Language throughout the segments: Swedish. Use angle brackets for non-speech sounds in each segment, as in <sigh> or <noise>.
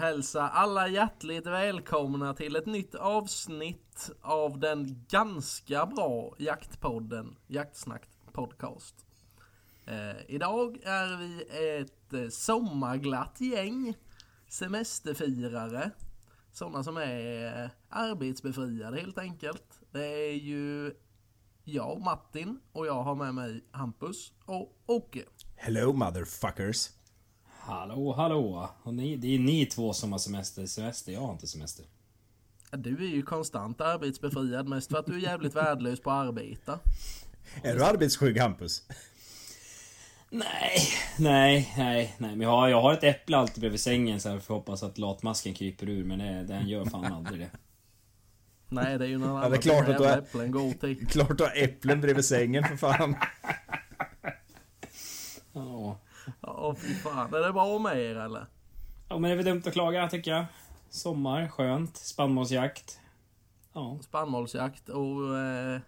hälsa alla hjärtligt välkomna till ett nytt avsnitt av den ganska bra jaktpodden Jaktsnack Podcast. Eh, idag är vi ett eh, sommarglatt gäng semesterfirare. Sådana som är eh, arbetsbefriade helt enkelt. Det är ju jag, Martin, och jag har med mig Hampus och Åke. Hello motherfuckers. Hallå, hallå! Och ni, det är ni två som har semester. Semester, jag har inte semester. Du är ju konstant arbetsbefriad mest för att du är jävligt värdelös på att arbeta. <laughs> Är du arbetsskygg Hampus? Nej, nej, nej, nej. Men jag har, jag har ett äpple alltid bredvid sängen så jag får hoppas att latmasken kryper ur. Men det, den gör fan aldrig det. <laughs> Nej, det är ju någon Ja, annan det är klart att du är- äpplen går till. <laughs> Klart du har äpplen bredvid sängen för fan. Ja. Ja, fy fan. Är det bra med er eller? ja, men det är väl dumt att klaga tycker jag. Sommar, skönt, spannmålsjakt. Ja, Spannmålsjakt och... Eh,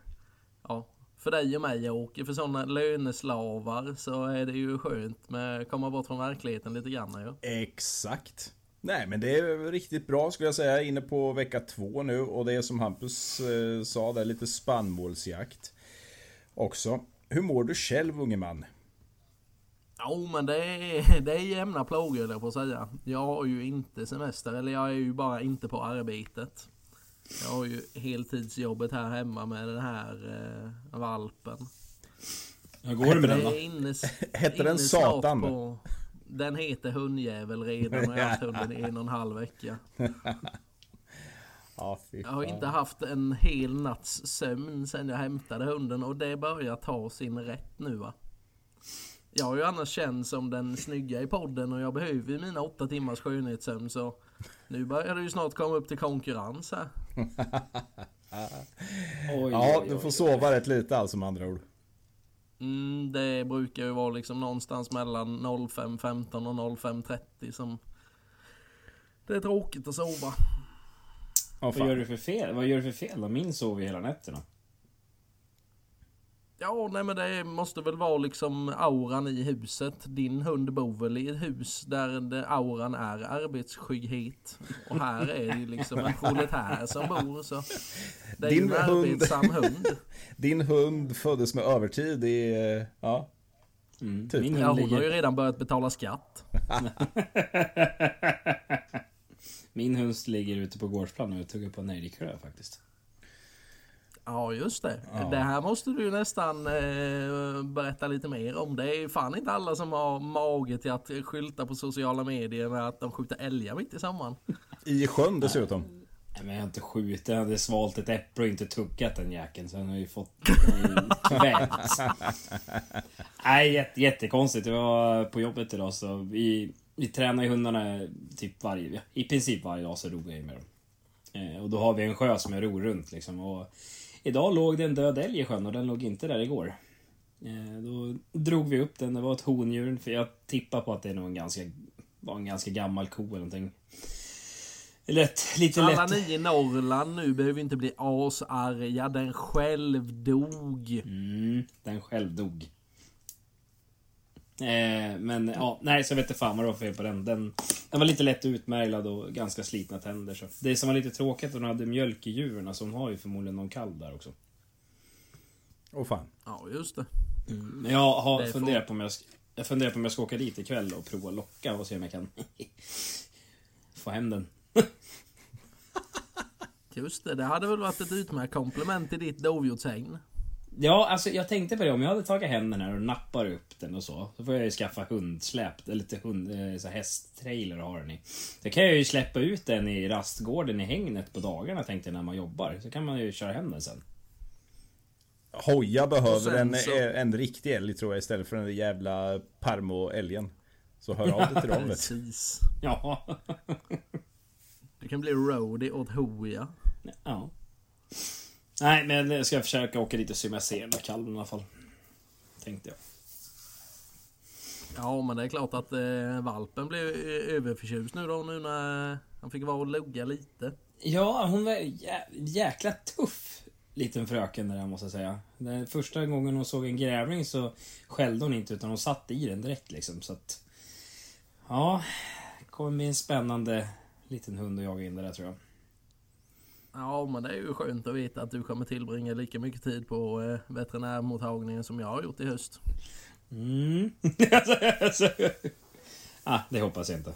ja, för dig och mig Åke, för sådana löneslavar så är det ju skönt med att komma bort från verkligheten lite grann ju. Exakt. Nej men det är riktigt bra skulle jag säga. Inne på vecka två nu och det är som Hampus eh, sa där lite spannmålsjakt. Också. Hur mår du själv unge man? Jo men det är, <laughs> det är jämna plågor jag på att säga. Jag har ju inte semester, eller jag är ju bara inte på arbetet. Jag har ju heltidsjobbet här hemma med den här eh, valpen. hur går det med den då? är inne, <laughs> Hette den Satan? På, den heter hundjävel redan och jag har haft hunden i en och en halv vecka. <laughs> Jag har inte haft en hel natts sömn sedan jag hämtade hunden och det börjar ta sin rätt nu va. Jag har ju annars känt som den snygga i podden och jag behöver ju mina åtta timmars skönhetssömn så nu börjar det ju snart komma upp till konkurrens här. <laughs> Oj, Ja, oj, du oj. får sova rätt lite alltså med andra ord. Mm, det brukar ju vara liksom någonstans mellan 05.15 och 05.30 som det är tråkigt att sova. Ja, Vad gör du för fel? Vad gör du för fel då? Min sover ju hela nätterna. Ja, nej men det måste väl vara liksom auran i huset. Din hund bor väl i ett hus där det, auran är arbetsskygghet. Och här är det ju liksom en proletär som bor så. Det är ju Din en hund- arbetsam hund. Din hund föddes med övertid i... eh, Ja. Mm. Typ. Min Ja, hon har ju redan börjat betala skatt. <laughs> Min hund ligger ute på gårdsplan och tuggar på en älgklöv faktiskt. Ja, just det. Ja. Det här måste du nästan eh, berätta lite mer om. Det är fan inte alla som har mage till att skylta på sociala medier med att de skjuter älgar mitt i sommaren. <laughs> I sjön dessutom. Nej men jag har inte skjutit, jag hade svalt ett äpple och inte tuggat den jäkeln så han har ju fått <laughs> kvävts. Nej jätte, jättekonstigt. Jag var på jobbet idag så vi, vi tränar ju hundarna typ varje, i princip varje dag så ror jag med dem. Eh, och då har vi en sjö som jag ror runt liksom. Och idag låg det en död älg i sjön och den låg inte där igår. Eh, då drog vi upp den, det var ett hondjur. För jag tippar på att det är nog en ganska, var en ganska gammal ko eller någonting. Lätt, lite Alla lätt. ni i Norrland nu behöver inte bli asarga. Den själv dog. Mm, den själv dog. Eh, men ja, nej så jag vet inte fan vad det var för fel på den. den. Den var lite lätt utmärglad och ganska slitna tänder. Så. Det som var lite tråkigt var att hon hade mjölk i djuren, så hon har ju förmodligen någon kalv där också. Åh fan. Ja, just det. Men jag har funderat på om jag, sk- jag funderar på om jag ska åka dit ikväll och prova locka och se om jag kan <laughs> få hem den. Just det, det hade väl varit ett utmärkt komplement till ditt dovhjortshägn. Ja, alltså jag tänkte på det. Om jag hade tagit hem den här och nappar upp den och så. Så får jag ju skaffa hundsläp, eller lite hund, eh, så hästtrailer och ha den i. Då kan jag ju släppa ut den i rastgården i hängnet på dagarna tänkte jag när man jobbar. Så kan man ju köra hem den sen. Hoja behöver sen en, så- en riktig älg tror jag istället för den där jävla Parmo-älgen. Så hör av dig till dem. Precis. Ja. Du kan bli roadie åt Hoja. ja. Nej, men jag ska försöka åka dit och se om jag ser den där kalven i alla fall. Tänkte jag. Ja, men det är klart att eh, valpen blev eh, överförtjust nu då, nu när han fick vara och lugga lite. Ja, hon var jä jäkla tuff liten fröken där måste jag säga. Den första gången hon såg en grävling så skällde hon inte utan hon satt i den direkt liksom så att... Ja, kommer bli en spännande liten hund att jaga in det där tror jag. Ja, men det är ju skönt att veta att du kommer tillbringa lika mycket tid på eh, veterinärmottagningen som jag har gjort i höst. Mm. <laughs> ah, det hoppas jag inte.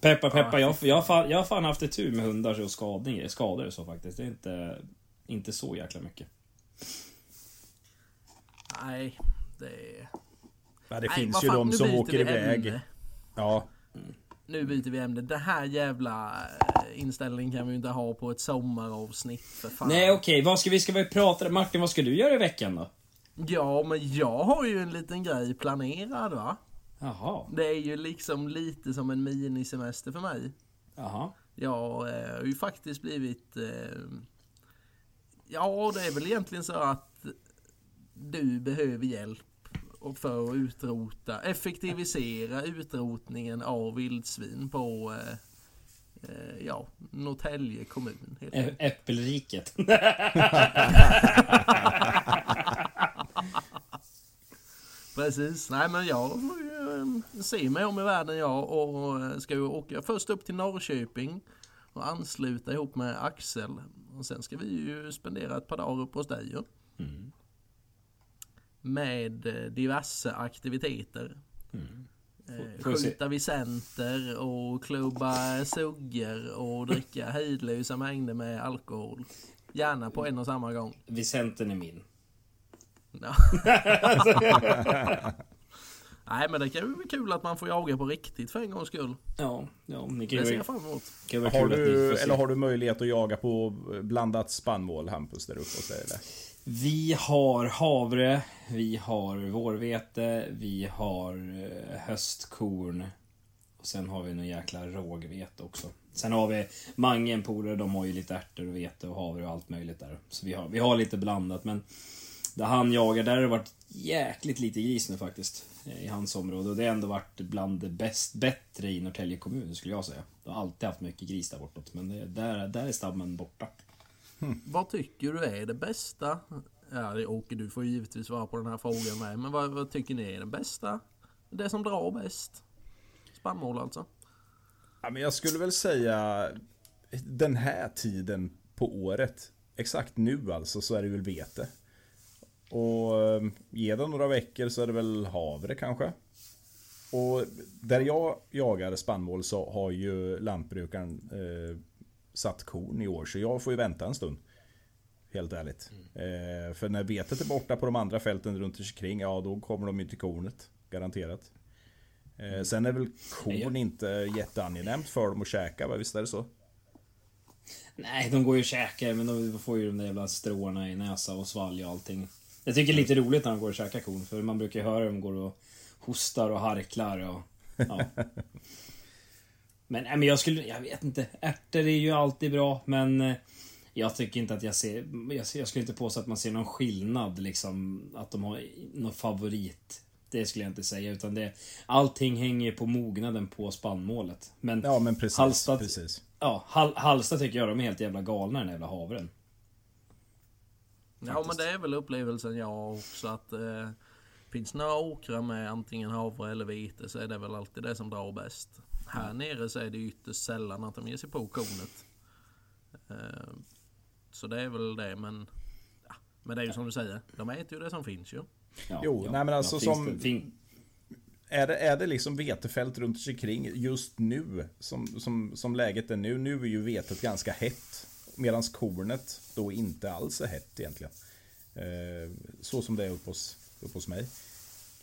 Peppa peppa, jag, jag, har fan, jag har fan haft ett tur med hundar och skadning, skador och så faktiskt. Det är inte, inte så jäkla mycket. Nej, det... Ja, det Nej, finns ju fan, de som åker iväg. ämne. Ja, Nu byter vi ämne. Det här jävla eh, inställningen kan vi ju inte ha på ett sommaravsnitt för fan. Nej okej, vad ska vi, ska vi prata? Martin, vad ska du göra i veckan då? Ja, men jag har ju en liten grej planerad va? Jaha, Det är ju liksom lite som en minisemester för mig. jaha. Jag eh, har ju faktiskt blivit... Eh, ja, det är väl egentligen så att du behöver hjälp och för att utrota, effektivisera utrotningen av vildsvin på eh, eh, ja, Norrtälje kommun. Helt Ä-. Äppelriket. <laughs> Precis. Nej men jag eh, se mig om i världen jag och eh, ska ju åka först upp till Norrköping och ansluta ihop med Axel. Och sen ska vi ju spendera ett par dagar upp hos dig ju. Mm. Med eh, diverse aktiviteter. Mm. Eh. Skjuta vid center och klubba suggor och dricka hejdlösa mängder med alkohol. Gärna på en och samma gång. Vicenten är min. <laughs> Nej men det kan ju bli kul att man får jaga på riktigt för en gångs skull. Ja, ja ni kan Det ser jag fram emot. kan vara har du, eller har du möjlighet att jaga på blandat spannmål Hampus där uppe hos dig eller? Vi har havre, vi har vårvete, vi har eh, höstkorn. Och sen har vi någon jäkla rågvete också. Sen har vi mangen på polare, de har ju lite ärtor och vete och havre och allt möjligt där. Så vi har, vi har lite blandat men där han jagar, där har det varit jäkligt lite gris nu faktiskt. Eh, I hans område och det har ändå varit bland det bäst, bättre i Norrtälje kommun skulle jag säga. De har alltid haft mycket gris där bortåt men det, där, där är stammen borta. Vad tycker du är det bästa? Ja, Åke, du får givetvis svara på den här frågan med. Men vad, vad tycker ni är det bästa? Det som drar bäst? Spannmål alltså? Ja, men jag skulle väl säga den här tiden på året. Exakt nu alltså så är det väl vete. Och eh, ge det några veckor så är det väl havre kanske. Och där jag jagar spannmål så har ju lantbrukaren eh, satt korn i år så jag får ju vänta en stund. Helt ärligt. Eh, för när vetet är borta på de andra fälten runt omkring, ja då kommer de ju till kornet. Garanterat. Eh, sen är väl korn inte jätteangenämt för dem att käka, va? visst är det så? Nej, de går ju och käkar men de får ju de där jävla stråna i näsa och svalg och allting. Jag tycker det är lite roligt när de går och käkar korn för man brukar ju höra dem går och hostar och harklar och... Ja. <laughs> Men, nej, men jag skulle, jag vet inte. Ärtor är ju alltid bra men eh, jag tycker inte att jag ser, jag, ser- jag skulle inte påstå att man ser någon skillnad liksom. Att de har någon favorit. Det skulle jag inte säga utan det, allting hänger på mognaden på spannmålet. Men Ja men precis. Hallstatt- precis. Ja, Hal Halsta tycker jag de är helt jävla galna den jävla havren. Ja men det är väl upplevelsen jag också att eh, finns några åkrar med antingen havre eller vete så är det väl alltid det som drar bäst. Här nere så är det ytterst sällan att de ger sig på kornet. Eh, så det är väl det men ja, Men det är ju som du säger, de äter ju det som finns ju. Ja, Jo, nej, men alltså som- Är det, är det liksom vetefält runt omkring just nu som, som, som läget är nu? Nu är ju vetet ganska hett. Medan kornet då inte alls är hett egentligen. Eh, så som det är uppe hos, uppe hos mig.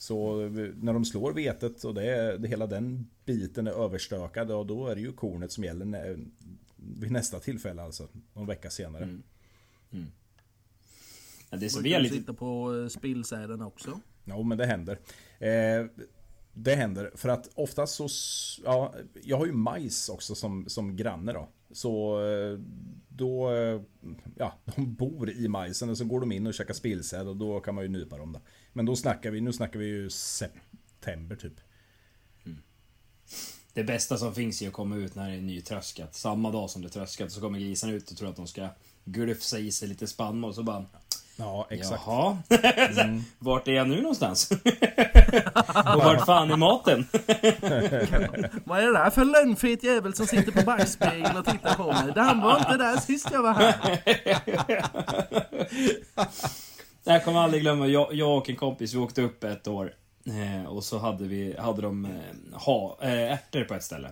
Så när de slår vetet och det, är- det, hela den biten är överstökad, och då är det ju kornet som gäller nä, vid nästa tillfälle alltså. Någon vecka senare. ja, det är så vi lite... sitta på eh, spillsäden också. Jo, men det händer. Eh, det händer för att oftast så... Ja, jag har ju majs också som, som granne då. Så eh, då... eh, Ja, de bor i majsen och så går de in och käkar spillsäd och då kan man ju nypa dem då. Men då snackar vi, nu snackar vi ju september typ. Det bästa som finns är att komma ut när det är nytröskat. Samma dag som det är tröskat så kommer grisarna ut och tror att de ska glufsa i sig lite spannmål. Så bara... Ja, exakt. Jaha. <laughs> Vart är jag nu någonstans? <laughs> Och vart fan är maten? <laughs> Vad är det där för lönnfet jävel som sitter på backspegeln och tittar på mig? Den var inte där sist jag var här. Det här kommer jag aldrig glömma. Jag, jag och en kompis, vi åkte upp ett år. Eh, och så hade, vi, hade de eh, ha, eh, ärtor på ett ställe.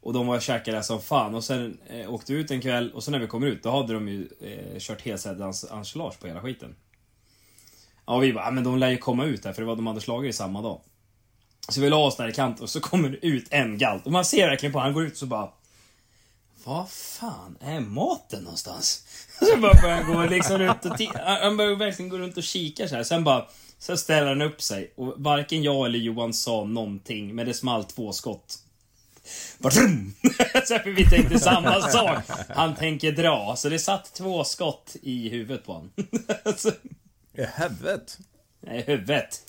Och de var och käkade som fan. Och sen eh, åkte vi ut en kväll och så när vi kommer ut, då hade de ju eh, kört helsädans ensilage på hela skiten. Ja, och vi bara, "Ja, men de lär ju komma ut här för det var de hade slagit i samma dag. Så vi la oss där i kanten och så kommer det ut en galt. Och man ser verkligen på han går ut så bara... Vad fan är maten någonstans? <laughs> Så bara börjar han gå liksom runt och Han börjar verkligen gå runt och kika så här. Sen bara... Så ställer han upp sig och varken jag eller Johan sa någonting, men det small två skott. Bara trum! <laughs> så för vi tänkte samma <laughs> sak. Han tänker dra, så det satt två skott i huvudet på honom. I huvudet. Nej, huvudet.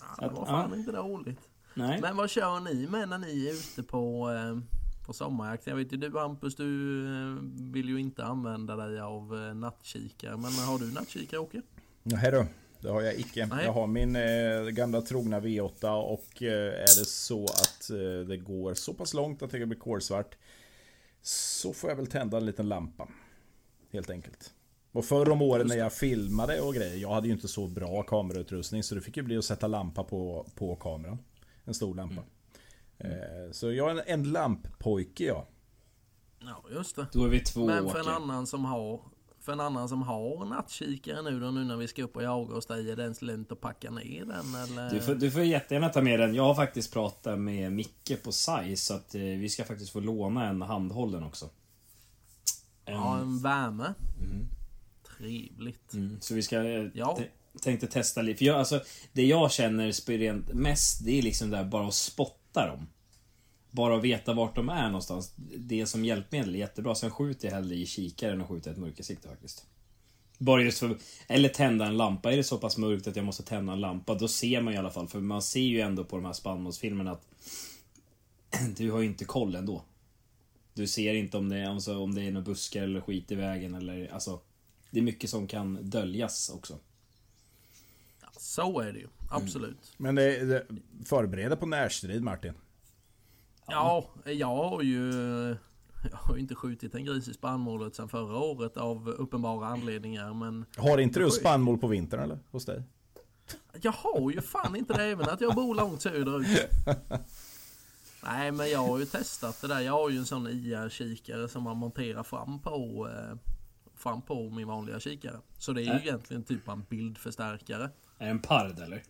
Ja, det var fan inte roligt. Nej. Men vad kör ni med när ni är ute på, eh, på sommarjakt? Jag vet ju du Hampus, du eh, vill ju inte använda dig av eh, nattkikare. Men har du nattkikare Åke? Nej då, det har jag icke. Nej. Jag har min eh, gamla trogna V8 och eh, är det så att eh, det går så pass långt att det blir kolsvart så får jag väl tända en liten lampa. Helt enkelt. Och förr om åren när jag filmade och grejer, jag hade ju inte så bra kamerautrustning så det fick ju bli att sätta lampa på, på kameran. En stor lampa. Eh, så jag är en, en lamppojke jag. Ja, just det. Då är vi två Men för en annan som har för en annan som har nattkikare nu då, nu när vi ska upp och jaga hos dig, är det ens lönt att packa ner den eller? Du får, du får jättegärna ta med den. Jag har faktiskt pratat med Micke på SAI så att eh, vi ska faktiskt få låna en handhållen också. Ja, Ehm, en värme. Trevligt. mm, så vi ska... eh, Ja. te- tänkte testa lite. För jag, alltså, det jag känner spirent mest, det är liksom där bara att spotta dem. Bara att veta vart de är någonstans. Det som hjälpmedel är jättebra. Sen skjuter jag hellre i kikaren och skjuter ett mörkersikte faktiskt. Bara just för... Eller tända en lampa. Är det så pass mörkt att jag måste tända en lampa, då ser man i alla fall. För man ser ju ändå på de här spannmålsfilmerna att <clears throat> du har ju inte koll ändå. Du ser inte om det, är- alltså, om det är några buskar eller skit i vägen eller alltså... Det är mycket som kan döljas också. Så är det ju, absolut. Men det, det förbereder på närstrid Martin. Ja, jag har ju... Jag har ju inte skjutit en gris i spannmålet sedan förra året av uppenbara anledningar men Har inte du spannmål på vintern eller? Hos dig? Jag har ju fan inte det även att jag bor långt söderut. <laughs> Nej men jag har ju testat det där. Jag har ju en sån IR-kikare som man monterar fram på eh, Fram på min vanliga kikare. Så det är ju Äh. egentligen typ av en bildförstärkare. Är det en pard eller?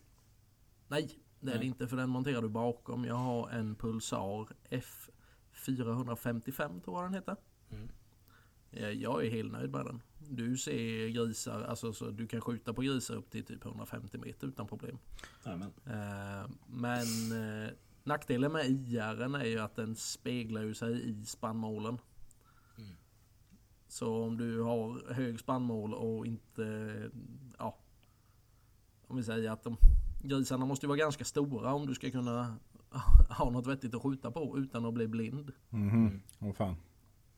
Nej, det är det inte för den monterar du bakom. Jag har en Pulsar F455 tror jag den heter. Eh, Jag är helt nöjd med den. Du ser grisar, alltså så du kan skjuta på grisar upp till typ 150 meter utan problem. Jajamän. Eh, Men eh, nackdelen med IR är ju att den speglar ju sig i spannmålen. Så om du har hög spannmål och inte, ja. Om vi säger att de, grisarna måste ju vara ganska stora om du ska kunna <laughs> ha något vettigt att skjuta på utan att bli blind. Mhm, åh fan.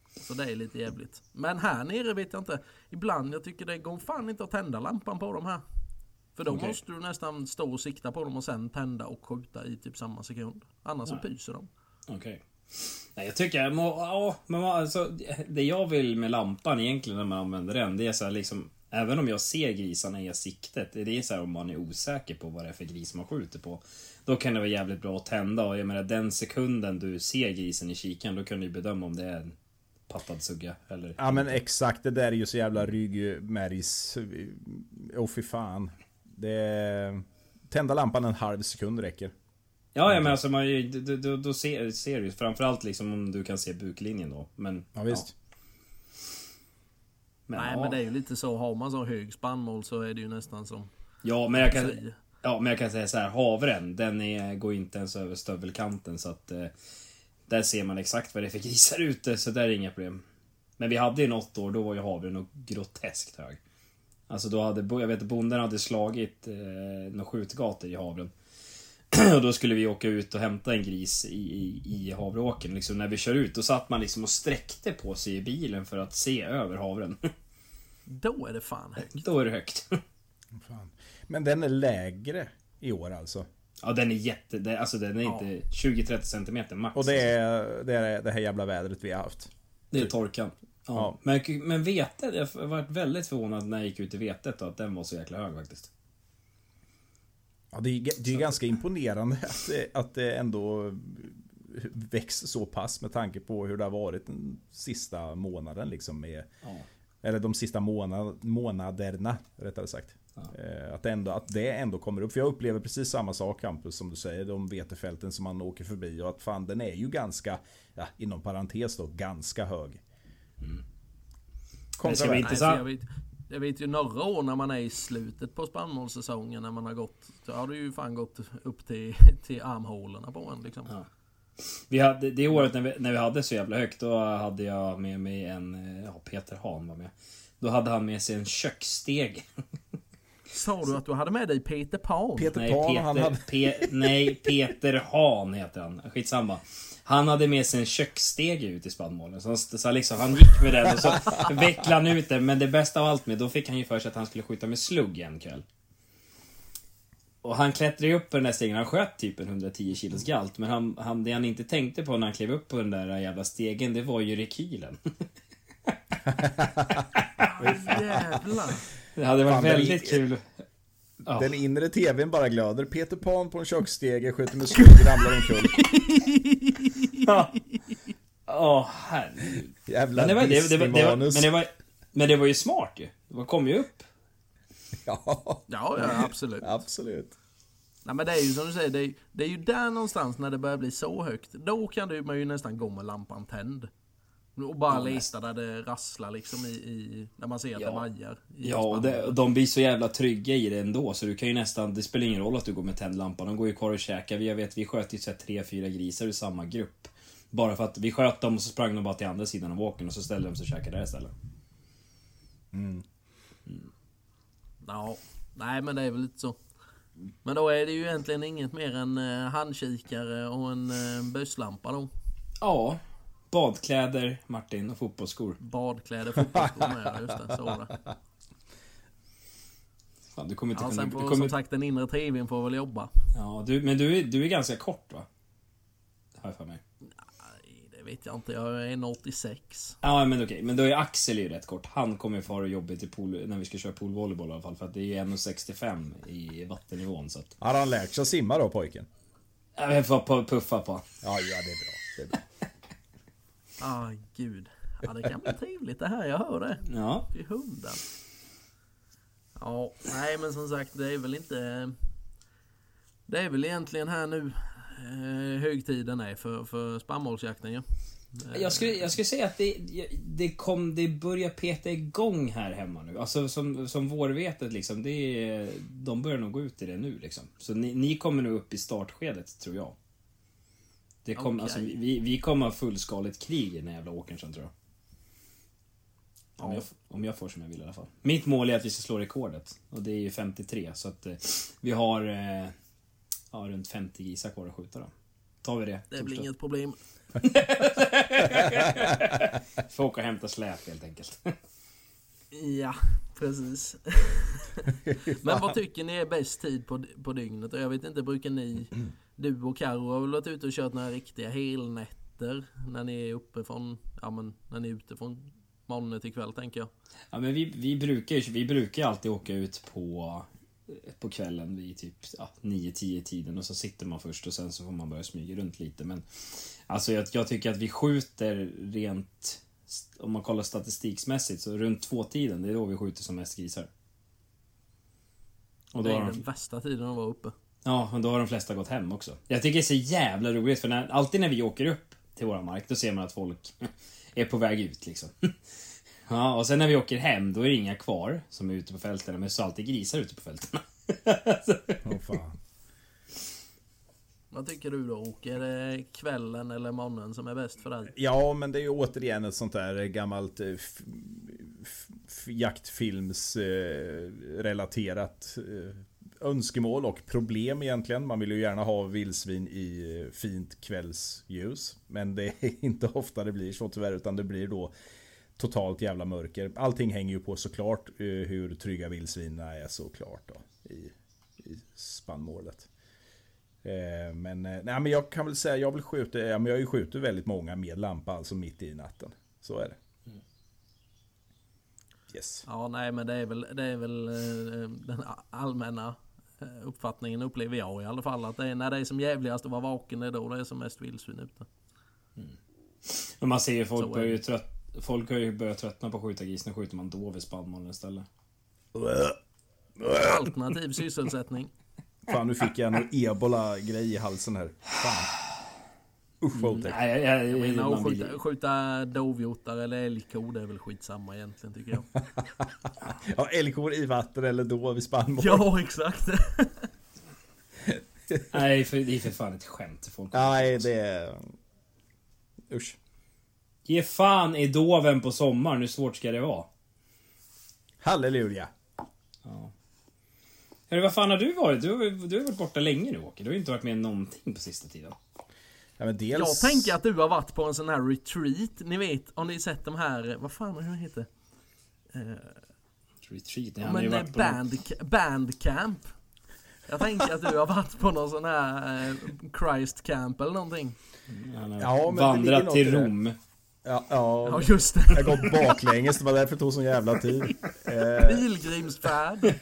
Så det är lite jävligt. Men här nere vet jag inte. Ibland jag tycker det går fan inte att tända lampan på dem här. För då Okej. måste du nästan stå och sikta på dem och sen tända och skjuta i typ samma sekund. Annars så Nej. pyser de. Okej. Nej, jag tycker... må- Ja, men alltså, det jag vill med lampan egentligen när man använder den, det är så liksom... Även om jag ser grisarna i siktet, det är så här om man är osäker på vad det är för gris man skjuter på. Då kan det vara jävligt bra att tända och jag menar den sekunden du ser grisen i kikaren, då kan du bedöma om det är en pattad sugga eller... Ja men exakt, det där är ju så jävla ryggmärgs... Åh fy fan. Det. Tända lampan en halv sekund räcker. Ja, ja men alltså man, då, då, då ser, ser du framförallt liksom om du kan se buklinjen då. Men... Ja visst. Men, Nej ja. men det är ju lite så. Har man så hög spannmål så är det ju nästan som... Ja, men jag kan... säger. Ja, men jag kan säga så här, havren, den är, går inte ens över stövelkanten så att... Eh, där ser man exakt vad det är för grisar ute, så där är inga problem. Men vi hade ju något år, då var ju havren nog groteskt hög. Alltså då hade, jag vet att bonden hade slagit eh, några skjutgator i havren. <clears throat> och då skulle vi åka ut och hämta en gris i, i, i havreåkern. Liksom när vi kör ut, då satt man liksom och sträckte på sig i bilen för att se över havren. <laughs> Då är det fan högt. Då är det högt. <laughs> Fan. Men den är lägre i år alltså. Ja den är jätte... Alltså den är Ja. inte 20-30 centimeter max. Och det är, det är det här jävla vädret vi har haft. Det är torkan. Ja. Ja. Men, men vetet, jag varit väldigt förvånad när jag gick ut i vetet då, att den var så jäkla hög faktiskt. Ja, det är, det är ganska imponerande <laughs> att det, att det ändå växer så pass med tanke på hur det har varit den sista månaden liksom med Ja. Eller de sista månad, månaderna rättare sagt. Eh, Att, det ändå, att det ändå kommer upp. För jag upplever precis samma sak Campus som du säger. De vetefälten som man åker förbi. Och att fan den är ju ganska, ja, inom parentes då, ganska hög. Men det ska bli intressant. Jag, vet, ju några år när man är i slutet på spannmålssäsongen när man har gått. Så har det ju fan gått upp till, till armhålorna på en liksom. Ja. Vi hade, det året när vi, när vi hade så jävla högt, då hade jag med mig en... Ja, Peter Hahn var med. Då hade han med sig en kökssteg. Sa du att du hade med dig Peter Pan? Peter Nej, Pan, Peter, han hade... Pe, nej, Peter Hahn heter han. Skitsamma. Han hade med sig en köksstege ut i spannmålen. Så, så liksom, han gick med den och så <laughs> vecklade han ut den. Men det bästa av allt med, då fick han ju för sig att han skulle skjuta med slugg en kväll. Och han klättrade ju upp på den där stegen. Han sköt typ en 110 kilos galt. Men han, han, det han inte tänkte på när han klev upp på den där jävla stegen, det var ju rekylen. Jävlar. <laughs> Det hade varit Fan, väldigt gick- kul. Ja. Den inre tvn bara glöder. Peter Pan på en köksstege, skjuter med skog, ramlar omkull. <laughs> Ja. Åh, herregud. Jävla Men det, var, det, det, var, det, var, men, det var, men det var ju smart ju. Det kom ju upp. Ja, Ja, ja absolut. absolut. Nej men det är ju som du säger, det är, det är ju där någonstans när det börjar bli så högt. Då kan du, man ju nästan gå med lampan tänd. Och bara Ja, leta där det rasslar liksom i, i när man ser att Ja. det vajar. Ja, och det, de blir så jävla trygga i det ändå, så du kan ju nästan... Det spelar ingen roll att du går med tänd lampa. De går ju kvar och käkar. Vi, jag vet, vi sköt ju så här tre, fyra grisar ur samma grupp. Bara för att vi sköt dem och så sprang de bara till andra sidan av åkern och så ställde de sig och käkade där istället. Ja, nej men det är väl lite så. Men då är det ju egentligen inget mer än eh, handkikare och en eh, busslampa då. Ja. Badkläder, Martin, och fotbollsskor. Badkläder, fotbollsskor med, just det. Så var det. Fan, du kommer inte Ja, kunna... sen Du får, kommer, som sagt den inre tvn får väl jobba. ja, du, men du, är- du är ganska kort va? Har jag för mig. Det vet jag inte. Jag är 1,86. Ja men okej, men då är Axel ju rätt kort. Han kommer ju få ha det jobbigt i pool, när vi ska köra poolvolleyboll i alla fall. För att det är ju 1,65 i vattennivån så att... Har han lärt sig att simma då pojken? Jag får pu- puffa på. Ja, ja det är bra. Det är bra. <laughs> Ah, gud. Ja, det kan bli trevligt det här. Jag hör det. Ja. Till hundar. Ja, nej men som sagt det är väl inte... Det är väl egentligen här nu högtiden är för, för spannmålsjakten ju. Ja. Jag skulle, jag skulle säga att det, det, kom, det börjar peta igång här hemma nu. Alltså som, som vårvetet liksom. Det är, de börjar nog gå ut i det nu liksom. Så ni, ni kommer nog upp i startskedet tror jag. Det kom, Okej. alltså, vi, vi kommer ha fullskaligt krig i den här jävla åkern sen tror jag. Om, Ja. jag. om jag får som jag vill i alla fall. Mitt mål är att vi ska slå rekordet. Och det är ju 53 så att eh, vi har eh, ja, runt 50 grisar kvar att skjuta då. Tar vi det. Det blir inget problem. <laughs> Får åka och hämta släp helt enkelt. Ja, precis. <laughs> Men vad tycker ni är bäst tid på, på dygnet? Och jag vet inte, brukar ni, du och Karo har väl varit ute och kört några riktiga helnätter när ni är uppe från, ja men när ni är ute från morgonen till kväll tänker jag. Ja men vi, vi brukar ju vi brukar alltid åka ut på på kvällen vid typ ja, 9-10 tiden och så sitter man först och sen så får man börja smyga runt lite men Alltså jag, jag tycker att vi skjuter rent om man kollar statistiksmässigt så runt två tiden det är då vi skjuter som mest grisar. Och då Det är de, den värsta tiden att vara uppe. ja, och då har de flesta gått hem också. Jag tycker det är så jävla roligt för när, alltid när vi åker upp till våra mark då ser man att folk <laughs> är på väg ut liksom. Ja, och sen när vi åker hem, då är det inga kvar som är ute på fälten, men så är alltid grisar ute på fälten. <laughs> Åh fan. Vad tycker du då Åke? Är det kvällen eller morgonen som är bäst för dig? Ja, men det är ju återigen ett sånt där gammalt eh, f- f- f- jaktfilms eh, relaterat eh, önskemål och problem egentligen. Man vill ju gärna ha vildsvin i eh, fint kvällsljus. Men det är <laughs> inte ofta det blir så tyvärr, utan det blir då totalt jävla mörker. Allting hänger ju på såklart eh, hur trygga vildsvinen är såklart då. I, i spannmålet. Eh, men, eh, nej, men jag kan väl säga, jag vill skjuta, ja, men jag har ju skjutit väldigt många med lampa, alltså mitt i natten. Så är det. Yes. Ja, nej men det är väl, det är väl den allmänna uppfattningen upplever jag i alla fall. Att det är när det är som jävligast att vara vaken, det är då det är som mest vildsvin ute. Men man ser ju folk börjar ju trött... Folk har ju börjat tröttna på att skjuta gris. Nu skjuter man dov i spannmålen istället. Alternativ sysselsättning. Fan nu fick jag en ebola-grej i halsen här. Fan. Usch vad otäckt. Nej, jag, jag, jag, vill- skjuta, skjuta dovhjortar eller älgkor det är väl skitsamma egentligen tycker jag. <laughs> Ja, älgkor i vatten eller dov i spannmål. ja exakt. <laughs> Nej, för, det är för fan ett skämt. Folk. Nej, det är... Usch. Ge fan i doven på sommaren, hur svårt ska det vara? Halleluja. Ja. Hörru, vad fan har du varit? Du har, du har varit borta länge nu Åke. Du har ju inte varit med någonting på sista tiden. Ja, men dels... Jag tänker att du har varit på en sån här retreat. Ni vet, om ni sett de här, vad fan hur heter det? Retreat. Ju men varit på band, bandcamp. Jag tänker att du har varit på någon sån här eh, Christ camp eller någonting. Ja, vandrat till. Rom. Ja, Ja ja. just det. Jag har gått baklänges, det var därför det tog sån jävla tid. Eh, Pilgrimsfärd. <laughs>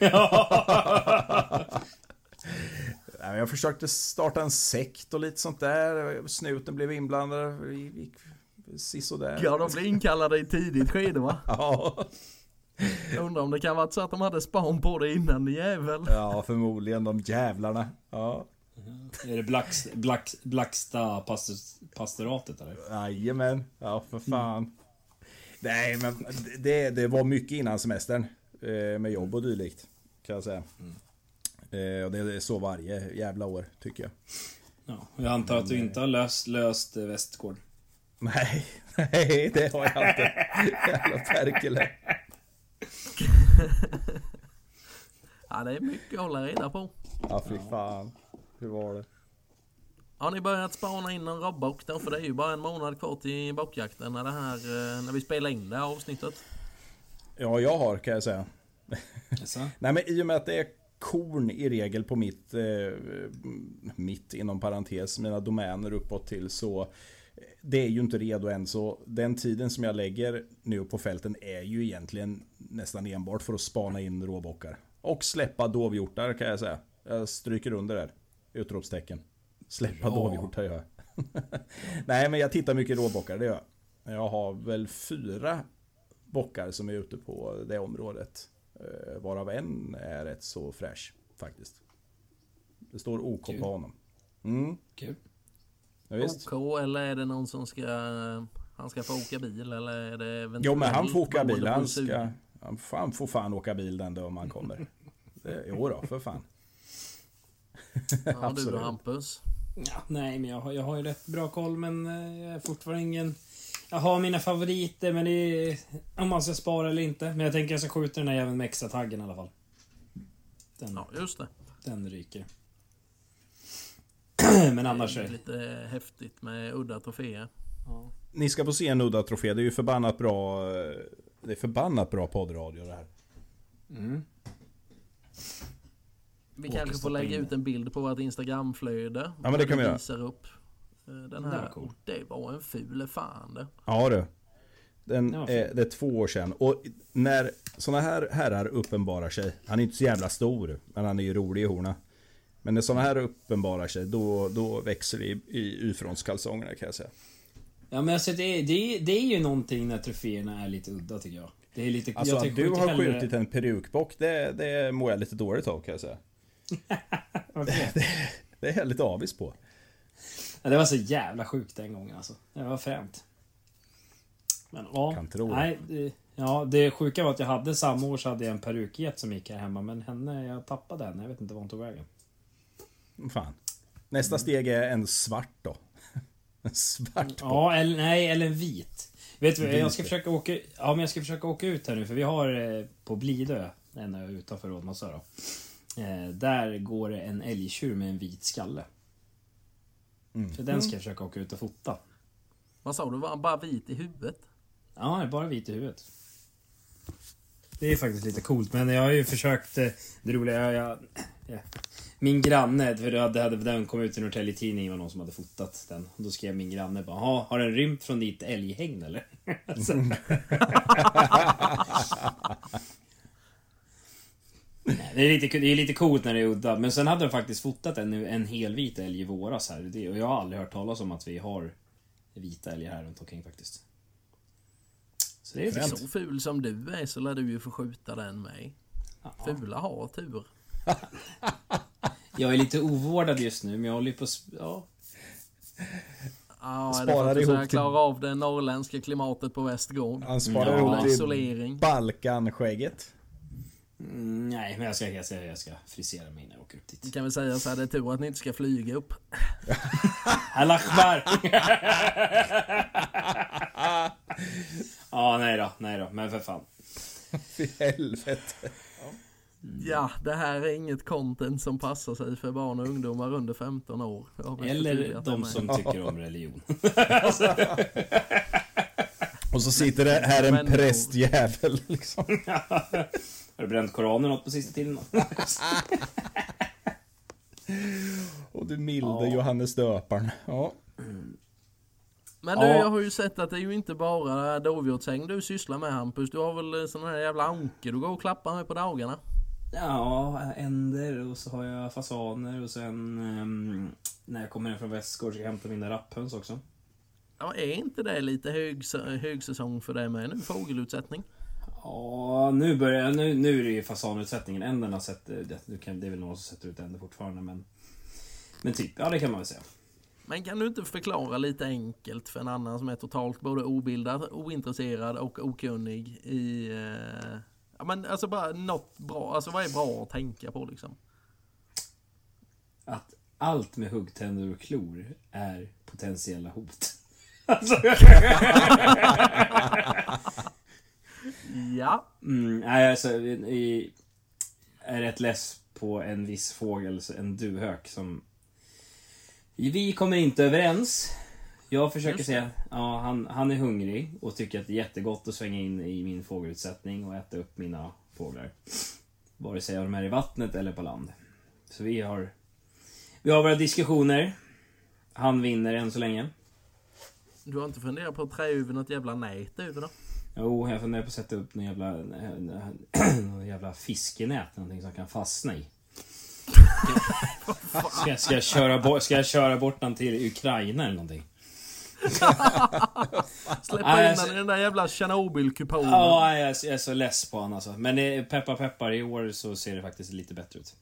nej, jag försökte starta en sekt och lite sånt där. Snuten blev inblandad. Sisådär. Ja de blev inkallade i tidigt skede va? Ja. Jag undrar om det kan varit så att de hade span på det innan jävel. ja, förmodligen de jävlarna. Ja. Är det Blacks, Blacks, Blacksta pastor, pastoratet eller? Jajamän, ja för fan. Nej men det, det var mycket innan semestern. eh, Med jobb och dylikt. Kan jag säga. Eh, Och det är så varje jävla år tycker jag. Ja, jag antar att du inte har löst, löst Västgård. Nej, <laughs> nej det har jag inte. Jävla Perkele. Ja det är mycket att hålla reda på. Ja fy fan. Hur var det? Har ni börjat spana in en robbock då? För det är ju bara en månad kvar till bockjakten när det här, eh, när vi spelar in det här avsnittet. Ja jag har kan jag säga. <laughs> Nej men i och med att det är korn i regel på mitt, eh, mitt inom parentes, mina domäner uppåt till så eh, det är ju inte redo än så den tiden som jag lägger nu på fälten är ju egentligen nästan enbart för att spana in råbockar. Och släppa dovhjortar kan jag säga. Jag stryker under där. Utropstecken. Släppa Ja. dovhjortar gör jag. <laughs> Nej men jag tittar mycket råbockar, det gör jag. Jag har väl fyra bockar som är ute på det området. Eh, Varav en är rätt så fräsch faktiskt. Det står OK Kul. på honom. Mm, Kul. ja, visst. OK eller är det någon som ska, han ska få åka bil eller är det eventuellt Jo men han får åka bil. Han, ska, han får fan åka bil den dagen man kommer. Det, jo då, för fan. Ja du absolut. då Hampus? Ja, nej, men jag har, jag har ju rätt bra koll, men eh, jag är fortfarande ingen... Jag har mina favoriter, men det är... Om man ska spara eller inte. Men jag tänker jag ska skjuta den här jäveln med extra taggen i alla fall. Den, Ja just det. den ryker. <clears throat> men annars det är är lite häftigt med udda troféer. ja. Ni ska få se en udda trofé. Det är ju förbannat bra. eh, Det är förbannat bra poddradio det här. mm. Vi kanske får lägga in ut en bild på vårt Instagramflöde. Ja, men det kan vi göra. visar upp eh, den här. var cool. Det var en ful fan det. Ja du. Den, Ja, är, det är två år sedan. Och när såna här herrar uppenbarar sig. Han är inte så jävla stor. Men han är ju rolig i horna. Men när såna här uppenbarar sig. Då, då växer det i, i Y-frontskalsongerna kan jag säga. Ja men alltså det, det, det är ju någonting när troféerna är lite udda tycker jag. Det är lite... Alltså jag att du har hellre- skjutit en perukbock. Det, det mår jag lite dåligt av kan jag säga. <laughs> Det? Det är jag lite avis på. Ja, det var så jävla sjukt den gången alltså. Det var främt. Men ja. Kan tro nej, det, ja, det sjuka var att jag hade samma år så hade jag en perukget som gick här hemma. Men henne, jag tappade henne. Jag vet inte var hon tog vägen. Fan. Nästa steg är en svart då. <laughs> En svart bock. Ja, eller nej, eller en vit. Vet du jag ska försöka åka... Ja, men jag ska försöka åka ut här nu för vi har eh, på Blidö, en ö utanför Rådmansö då. Eh, där går det en älgtjur med en vit skalle. Mm. Så den ska jag försöka åka ut och fota. Vad sa du? Var han bara vit i huvudet? Ja, det är bara vit i huvudet. Det är faktiskt lite coolt, men jag har ju försökt... eh, Det roliga är jag... ja. Min granne, för det hade, hade, den kom ut i Norrtelje Tidning, var någon som hade fotat den. Och då skrev min granne bara, "Jaha, har den rymt från ditt älghägn eller? <laughs> <laughs> Nej, det, är lite, det är lite coolt när det är udda, men sen hade de faktiskt fotat en, en helvit älg i våras här. Det, och jag har aldrig hört talas om att vi har vita älgar här runt omkring faktiskt. Så det är lite Så ful som du är så lär du ju få skjuta den med. Ja. Fula har tur. <laughs> Jag är lite ovårdad just nu, men jag håller ju på... Ja. Ja, är det Sparar för att du ihop ska till- klara av det norrländska klimatet på västgård? Han sparar Ja. ihop till Isolering. Balkanskägget. Mm, nej, men jag ska, jag, ska, jag ska frisera mig när jag åker upp Vi dit. kan väl säga så här, det är tur att ni inte ska flyga upp. <laughs> Allah Akbar! <laughs> Ja, nej då, nej då, men för fan. <laughs> Fy helvete. Ja, det här är inget content som passar sig för barn och ungdomar under 15 år. Eller de som tycker om religion. Och så sitter det här en prästjävel liksom. Har du bränt Koranen något på sista tiden? <laughs> Och du milde Ja. Johannes döparen. Ja. Men du, Ja. jag har ju sett att det är ju inte bara dovhjortshäng du sysslar med Hampus. Du har väl sån här jävla anke du går och klappar med på dagarna? Ja, änder och så har jag fasaner och sen ehm, när jag kommer hem från Västgård ska jag hämta mina rapphöns också. Ja, är inte det lite hög, högsäsong för dig med nu? Fågelutsättning? Ja, nu börjar nu, nu är det ju fasanutsättningen. Änden har sett, det, du kan, det är väl någon som sätter ut änder fortfarande men Men typ, ja det kan man väl säga. Men kan du inte förklara lite enkelt för en annan som är totalt både obildad, ointresserad och okunnig i... Eh, ja men alltså bara något bra, alltså vad är bra att tänka på liksom? Att allt med huggtänder och klor är potentiella hot. <laughs> Alltså, <laughs> <laughs> Ja, mm, nej, alltså, i, är rätt less på en viss fågel, en duvhök som... Vi kommer inte överens. Jag försöker säga, ja han, han är hungrig och tycker att det är jättegott att svänga in i min fågelutsättning och äta upp mina fåglar. Vare sig de är i vattnet eller på land. Så vi har... Vi har våra diskussioner. Han vinner än så länge. du har inte funderat på att trä över något jävla nät över då? Jo, jag funderar på att sätta upp någon jävla, någon jävla fiskenät, någonting som kan fastna i. Ska, jag- ska, jag köra bort, ska jag köra bort den till Ukraina eller någonting? Släppa in den i den där jävla Tjernobylkupolen. Ja, jag, är- jag är så less på honom alltså. Men peppar peppar, i år så ser det faktiskt lite bättre ut.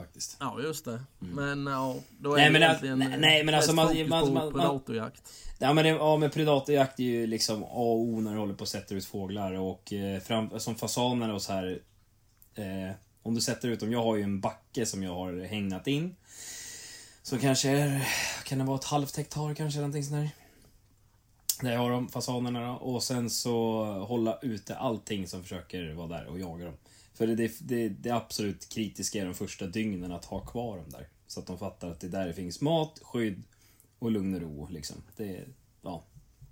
Faktiskt. Ja, just det. Men ja, då är Nej, det men att- egentligen nej, nej, men alltså, mest man- man- på man- predatorjakt. Ja men, det, ja, men predatorjakt är ju liksom A och O när du håller på att sätta ut fåglar och eh, fram, som fasaner och så här. Eh, om du sätter ut dem, jag har ju en backe som jag har hägnat in. Så kanske, är- kan det vara ett halvt hektar kanske, någonting sånt där. Där jag har de fasanerna då. Och sen så hålla ute allting som försöker vara där och jaga dem. För det, det, det, absolut kritiska är de första dygnen att ha kvar dem där. Så att de fattar att det är där det finns mat, skydd och lugn och ro liksom. Det, ja.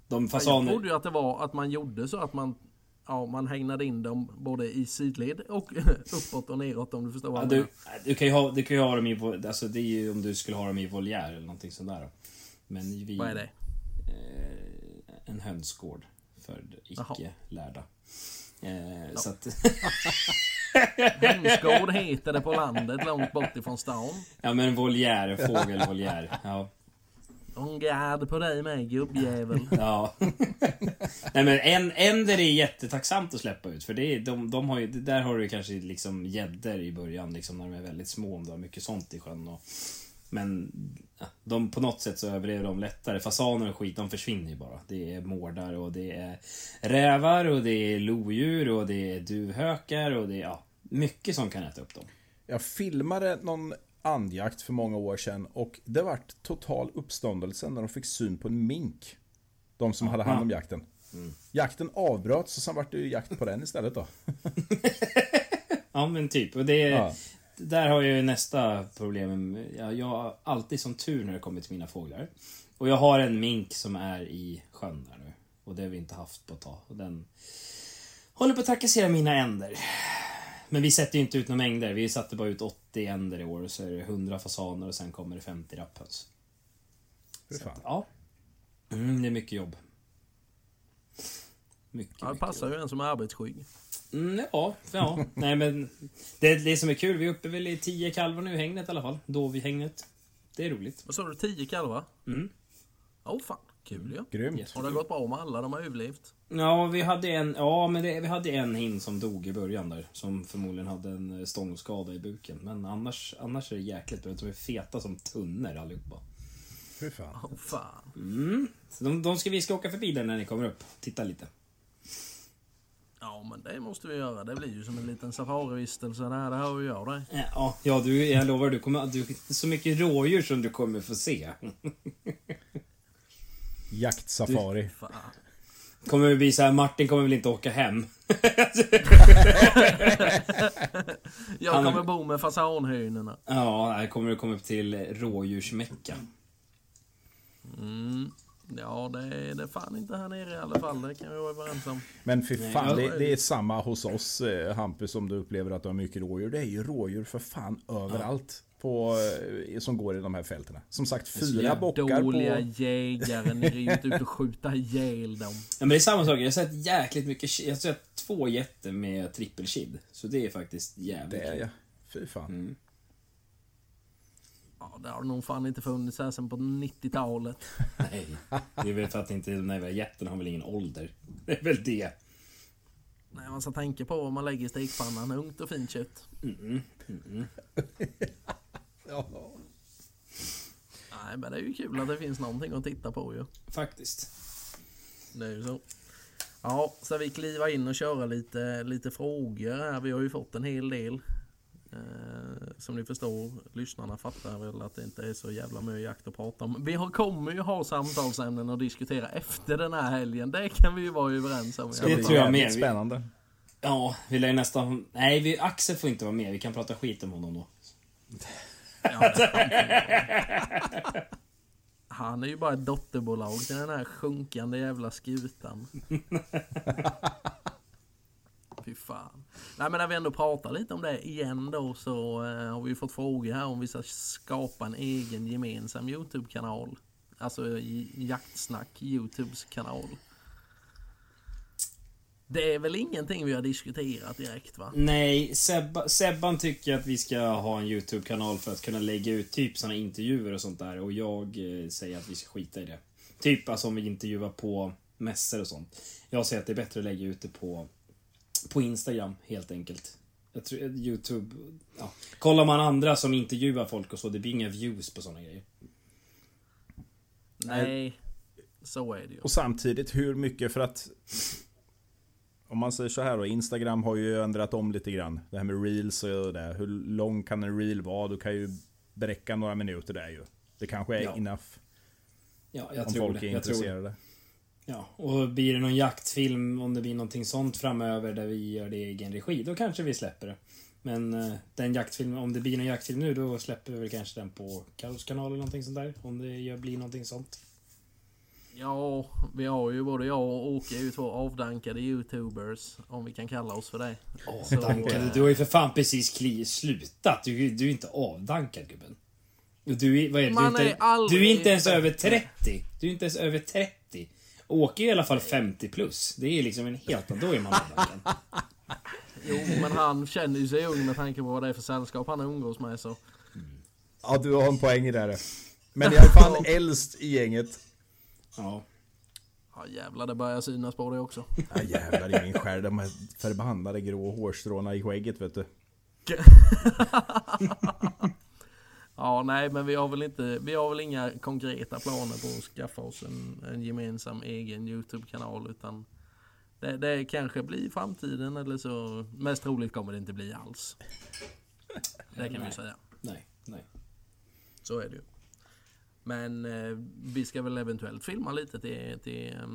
De Jag fasaner... trodde ju att det var att man gjorde så att man Ja, man hägnade in dem både i sidled och <laughs> uppåt och neråt om du förstår vad Ja, jag menar. du, kan ju ha, du kan ha dem i... Alltså det är ju om du skulle ha dem i voljär eller någonting sånt där. Men vi... Vad är det? Eh, en hönsgård för icke lärda. Eh, Så att... <laughs> <laughs> Hönsgård heter det på landet långt bort ifrån stan. Ja men voljär, fågelvoljär. Ja. Åh gad på dig med gubbjävel. Ja. Nej men en, änder är jättetacksamt att släppa ut för det är, de, de har ju, där har du kanske liksom gäddor i början liksom när de är väldigt små om du har mycket sånt i sjön och, Men de, på något sätt så överlever de lättare. Fasaner och skit, de försvinner ju bara. Det är mårdar och det är rävar och det är lodjur och det är duvhökar och det är ja, mycket som kan äta upp dem. Jag filmade någon andjakt för många år sedan och det vart total uppståndelse när de fick syn på en mink. De som hade hand om jakten. Jakten avbröts och sen vart det ju jakt på den istället då. <laughs> Ja men typ. Och det, Ja. Där har jag ju nästa problem. Jag, jag har alltid som tur när det kommer till mina fåglar. Och jag har en mink som är i sjön där nu. Och det har vi inte haft på ett tag. Och den håller på att trakassera mina änder. Men vi sätter ju inte ut några mängder. Vi satte bara ut 80 änder i år. Och så är det 100 fasaner och sen kommer det 50 rapphöns. Så att, Ja. Mm, det är mycket jobb. Mycket, Ja, det mycket passar jobb. ju en som är arbetsskygg. Mm, ja, ja. Nej men det, det som är kul, vi är uppe väl i 10 kalvar nu i hängnet i alla fall. Då vi hängnet. Det är roligt. Vad sa du? 10 kalvar? Mm. Åh oh, fan, kul ju. Grymt. Yes. Har det gått bra med alla? De har överlevt. Ja, vi hade en, ja, men det, vi hade en hin som dog i början där. Som förmodligen hade en eh, stångskada i buken. Men annars, annars är det jäkligt bra. De är feta som tunnor allihopa. Fy fan. Åh fan. Mm. Så de, de ska vi ska åka förbi där när ni kommer upp. Titta lite. Ja men det måste vi göra. Det blir ju som en liten safarivistelse där. Det hör ju jag dig. Eh, Ja, ja du, jag lovar, du kommer, du, så mycket rådjur som du kommer få se. <laughs> Jaktsafari. Fan. Kommer det bli så här, Martin kommer väl inte åka hem? <laughs> Jag Han- kommer bo med fasanhönorna. Ja, här kommer du komma upp till rådjursmecka. Mm. Ja, det är det fan inte här nere i alla fall. Det kan vi vara överens om. Men Nej, fan, ja. det, det är samma hos oss eh, Hampus om du upplever att du har mycket rådjur. Det är ju rådjur för fan överallt. På, eh, som går i de här fälten. Som sagt, fyra bockar Dåliga på... jägare. Ni är ju inte ute och skjuta ihjäl dem. Ja, men det är samma sak. Jag har sett jäkligt mycket Jag har sett två jätter med trippelkid. Så det är faktiskt jävligt Det är jag. Fy fan. Mm. Ja, det har nog fan inte funnits här sen på 90-talet. <laughs> Nej. Det är väl för att inte de där jätterna har väl ingen ålder. Det är väl det. Nej, man ska tänka på vad man lägger i stekpannan. Ungt och fint kött. Mm. Mm. <laughs> Ja. Nej, men det är ju kul att det finns någonting att titta på ju. Faktiskt. Det är ju så. Ja, ska vi kliva in och köra lite, lite frågor här? Vi har ju fått en hel del. Eh, som ni förstår, lyssnarna fattar väl att det inte är så jävla mycket jakt att prata om. Vi har, kommer ju ha samtalsämnen att diskutera efter den här helgen. Det kan vi ju vara överens om. Det Det tror jag med. Spännande. Ja, vi lär ju nästan... Nej, vi, Axel får inte vara med. Vi kan prata skit om honom då. Han är ju bara ett dotterbolag till den här sjunkande jävla skutan. Fy fan. Nej men när vi ändå pratar lite om det igen då så eh, har vi ju fått frågor här om vi ska skapa en egen gemensam Youtube-kanal. Alltså Jaktsnack Youtubes kanal. Det är väl ingenting vi har diskuterat direkt va? Nej, Sebba, Sebban tycker att vi ska ha en YouTube-kanal för att kunna lägga ut typ såna intervjuer och sånt där. Och jag eh, säger att vi ska skita i det. Typ alltså om vi intervjuar på mässor och sånt. Jag säger att det är bättre att lägga ut det på, på Instagram helt enkelt. Jag tror, eh, YouTube... Ja. Kollar man andra som intervjuar folk och så, det blir inga views på såna grejer. Nej. Så är det ju. Och samtidigt hur mycket för att om man säger så här då, Instagram har ju ändrat om lite grann. Det här med reels och det. Hur lång kan en reel vara? Du kan ju bräcka några minuter där ju. Det kanske är Ja, enough Ja, jag om tror folk det. är intresserade. Ja, och blir det någon jaktfilm, om det blir någonting sånt framöver där vi gör det i egen regi, då kanske vi släpper det. Men eh, den jaktfilmen, om det blir någon jaktfilm nu, då släpper vi väl kanske den på Carros kanal eller någonting sånt där. Om det blir någonting sånt. Ja, vi har ju både jag och Åke är ju två avdankade youtubers. Om vi kan kalla oss för det. Så, Avdankad. eh, Du har ju för fan precis kli, slutat. Du, du är inte avdankad gubben. Du är, vad är, det? du, är är inte, aldrig du är inte ens bättre. över 30. Du är inte ens över 30. Åke är i alla fall 50 plus. Det är liksom en helt annan... Då är man avdankad. Jo, men han känner ju sig ung med tanke på vad det är för sällskap han umgås med så. Ja, du har en poäng i det. Men jag är fan <laughs> äldst i gänget. Ja. Ja jävlar, det börjar synas på det också. Ja, jävlar i min skär. De här förbannade grå hårstråna i skägget vet du. <laughs> Ja, nej, men vi har väl inte, vi har väl inga konkreta planer på att skaffa oss en, en gemensam egen Youtube-kanal utan det, det kanske blir framtiden eller så mest troligt kommer det inte bli alls. Det kan vi Nej. säga. Nej, nej. Så är det ju. Men eh, vi ska väl eventuellt filma lite till, till eh,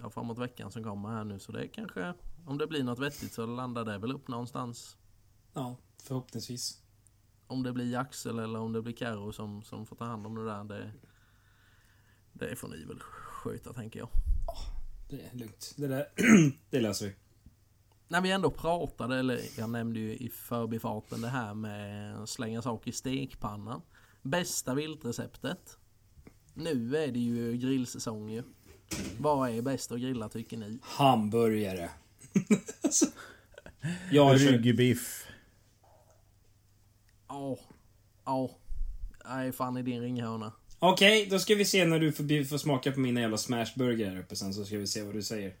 ja, framåt veckan som kommer här nu. Så det kanske, om det blir något vettigt så landar det väl upp någonstans. Ja, förhoppningsvis. Om det blir Axel eller om det blir Karo som, som får ta hand om det där. Det, det får ni väl sköta tänker jag. Det är lugnt. Det där, <clears throat> det löser vi. När vi ändå pratade, eller jag nämnde ju i förbifarten det här med att slänga saker i stekpannan. Bästa viltreceptet. Nu är det ju grillsäsong ju. Vad är bäst att grilla tycker ni? Hamburgare. <laughs> jag. Ryggbiff. Ja, ja. Nej, fan i din ringhörna. Okej, då ska vi se när du får, får smaka på mina jävla smashburgare här uppe sen så ska vi se vad du säger.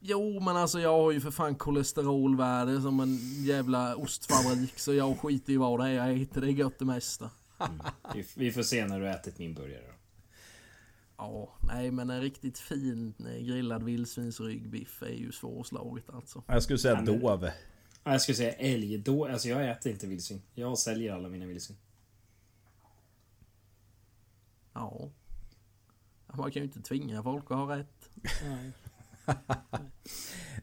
Jo, men alltså jag har ju för fan kolesterolvärde som en jävla ostfabrik. Så jag skiter i vad det är jag äter. Det gött det mesta. Vi, vi får se när du ätit min burgare då. Ja, nej men en riktigt fin eh, grillad vildsvinsryggbiff är ju svårslaget alltså. Jag skulle säga Ja, dov. Ja, Jag skulle säga älg. Då, alltså jag äter inte vildsvin. Jag säljer alla mina vildsvin. Ja. Man kan ju inte tvinga folk att ha rätt. Nej.